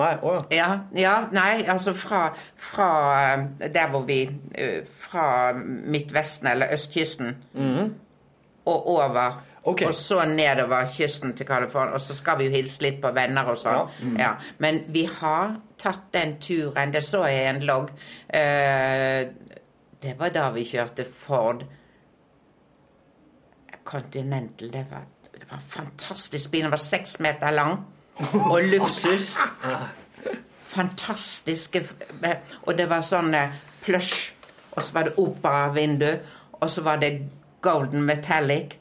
Nei, å ja. Ja, ja, nei, altså fra, fra eh, der hvor vi eh, Fra Midtvesten eller østkysten Mhm. og over. Og så nedover kysten til California. Og så skal vi jo hilse litt på venner og sånn. Ja. Mm. Ja. Men vi har tatt den turen. Det så jeg en logg. Eh, det var da vi kjørte Ford Continental. Det var, det var en fantastisk bil. Den var seks meter lang. Og luksus. Fantastiske Og det var sånn eh, plush. Og så var det operavindu. Og så var det golden metallic.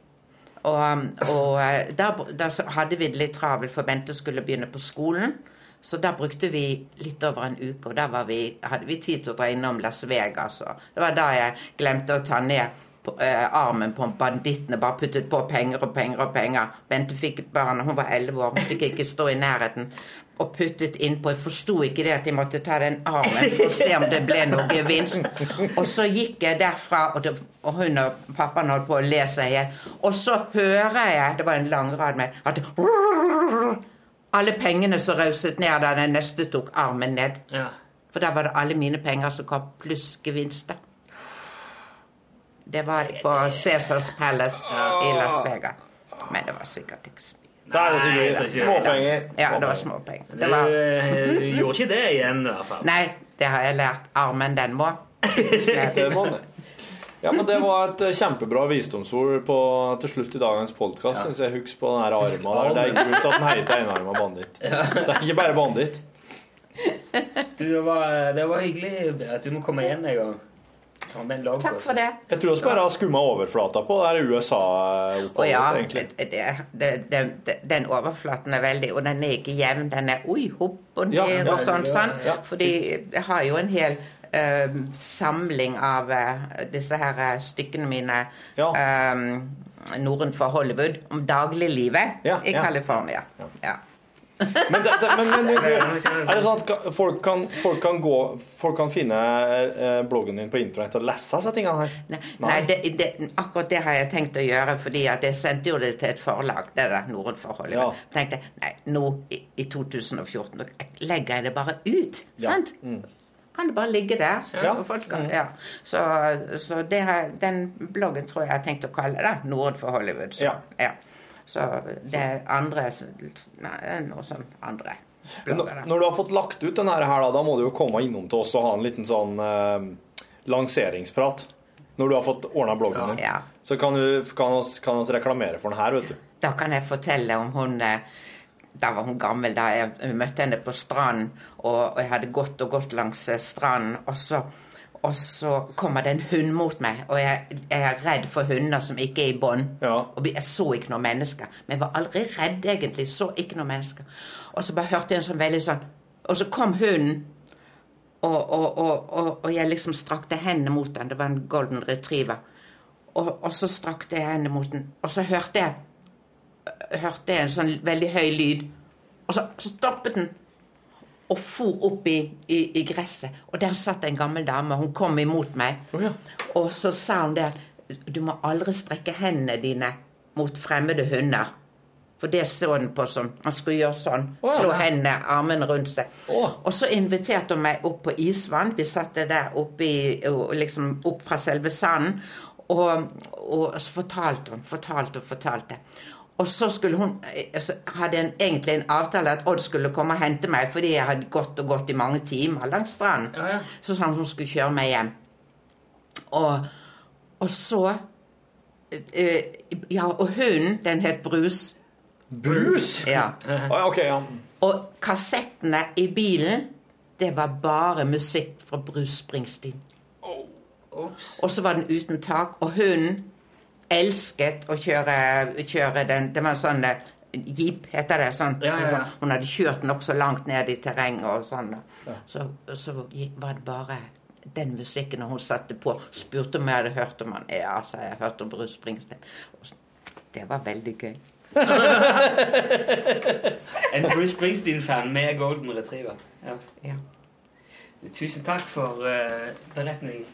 Og, og eh, da, da hadde vi det litt travelt, for Bente skulle begynne på skolen. Så da brukte vi litt over en uke, og var vi, hadde vi tid til å dra innom Las Vegas. Det var da jeg glemte å ta ned på, eh, armen på bandittene, bare puttet på penger og penger og penger. Bente fikk et barn, hun var elleve år, hun fikk ikke stå i nærheten. Og puttet innpå. Jeg forsto ikke det at jeg måtte ta den armen for å se om det ble noe gevinst. Og så gikk jeg derfra, og, det, og hun og pappaen holdt på å le seg i hjel. Og så hører jeg, det var en lang rad med, at alle pengene som rauset ned da den neste tok armen ned. Ja. For da var det alle mine penger som kom, pluss gevinster. Det var på Cæsars Palace i Las Vegas. Men det var sikkert ikke så mye. Da er det sikkert småpenger. Ja, det var småpenger. Du, Det var, eh, du gjorde ikke det igjen, i hvert fall. nei, det har jeg lært. Armen, den må. <laughs> Det må det. Ja, men Det var et eh, kjempebra visdomsord på, til slutt i dagens podkast. Ja. Jeg husker på den her arma der. Det er grunn til at den heter enarma banditt. Det er ikke bare banditt. Du, det, var, det var hyggelig at du må komme igjen en gang. Ta med en logg Takk for det. Jeg tror vi bare har skumma overflata på det her USA-oppholdet, ja, det, det, det, det, den overflaten er veldig Og den er ikke jevn. Den er oi, hopp og ned Ja, ja, og sånn. ja, sånn. ja. Fordi jeg har jo en hel eh, samling av eh, disse her eh, stykkene mine eh, nordenfor Hollywood om dagliglivet Ja, i ja. California. Ja. Men, det, det, men, men <laughs> er det sånn at folk kan, folk kan gå Folk kan finne bloggen din på internett og lese disse tingene her? Nei, nei det, det, akkurat det har jeg tenkt å gjøre, fordi at jeg sendte jo det til et forlag, det der nordenfor Hollywood. Ja. tenkte nei, nå i, i 2014 legger jeg det bare ut, Ja. sant? Mm. Kan det bare ligge der? Ja. kan, Mm. ja. Så, så det har, den bloggen tror jeg jeg har tenkt å kalle det nordenfor Hollywood. Så, Ja. Så det andre Nei, noe sånn andre blogger. Når du har fått lagt ut denne her, da, da må du jo komme innom til oss og ha en liten sånn eh, lanseringsprat. Når du har fått ordna bloggen din. Så kan du kan oss, kan oss reklamere for den her, vet du. Da kan jeg fortelle om hun eh, Da var hun gammel, da jeg møtte henne på stranden, og, jeg hadde gått og gått langs eh, stranden, og så, og så kommer det en hund mot meg, og jeg, jeg er redd for hunder som ikke er i bånd. Og jeg så ikke noen mennesker. Men jeg var aldri redd, egentlig. Så ikke noen mennesker. Og så bare hørte jeg en sånn veldig sånn Og så kom hunden, og, og, og, jeg liksom strakte hendene mot den. Det var en golden retriever. Og så strakte jeg hendene mot den, og så hørte jeg hørte jeg en sånn veldig høy lyd. Og så, så stoppet den og for opp i, i, i gresset. Og der satt en gammel dame. Hun kom imot meg. Og så sa hun det Du må aldri strekke hendene dine mot fremmede hunder. For det så hun på som Han skulle gjøre sånn. Oh, ja. Slå hendene, armene rundt seg. Og så inviterte hun meg opp på isvann. Vi satt der oppe i, liksom opp fra selve sanden. Og, og så fortalte hun, fortalte og fortalte. Og så skulle hun altså, hadde en, egentlig en avtale at Odd skulle komme og hente meg fordi jeg hadde gått og gått i mange timer langs stranden. Så sa hun hun skulle kjøre meg hjem. Og, og så eh, Ja, og hunden, den het Brus. Brus? Ja. Ah, ok, ja. Og kassettene i bilen, det var bare musikk fra Brus Springsteen. Og så var den uten tak, og hunden elsket å kjøre, kjøre den Det var en sånn eh, jeep, heter det. Sånn. Ja, ja, ja. Hun hadde kjørt nokså langt ned i terrenget og sånn. Så, så var det bare den musikken hun satte på. Spurte om jeg hadde hørt om han. Ja, sa jeg. Hørte om Bruce Springsteen. Det var veldig gøy. <laughs> En Bruce Springsteen-fan med Golden Retriever. Ja. Ja. Tusen takk for uh, beretningen.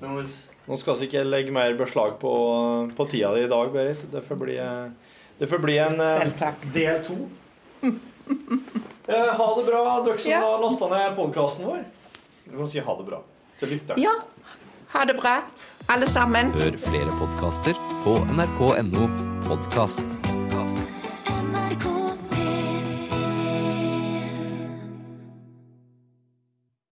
Nå- Nå skal vi ikke legge mer beslag på, på tida di i dag, Berit. Det får bli, det får bli en eh, del to. Eh, ha det bra, dere som Ja. har lasta ned podkasten vår. Du kan si ha det bra til lytteren. Ja. Ha det bra, alle sammen. Hør flere podkaster på nrk.no podkast.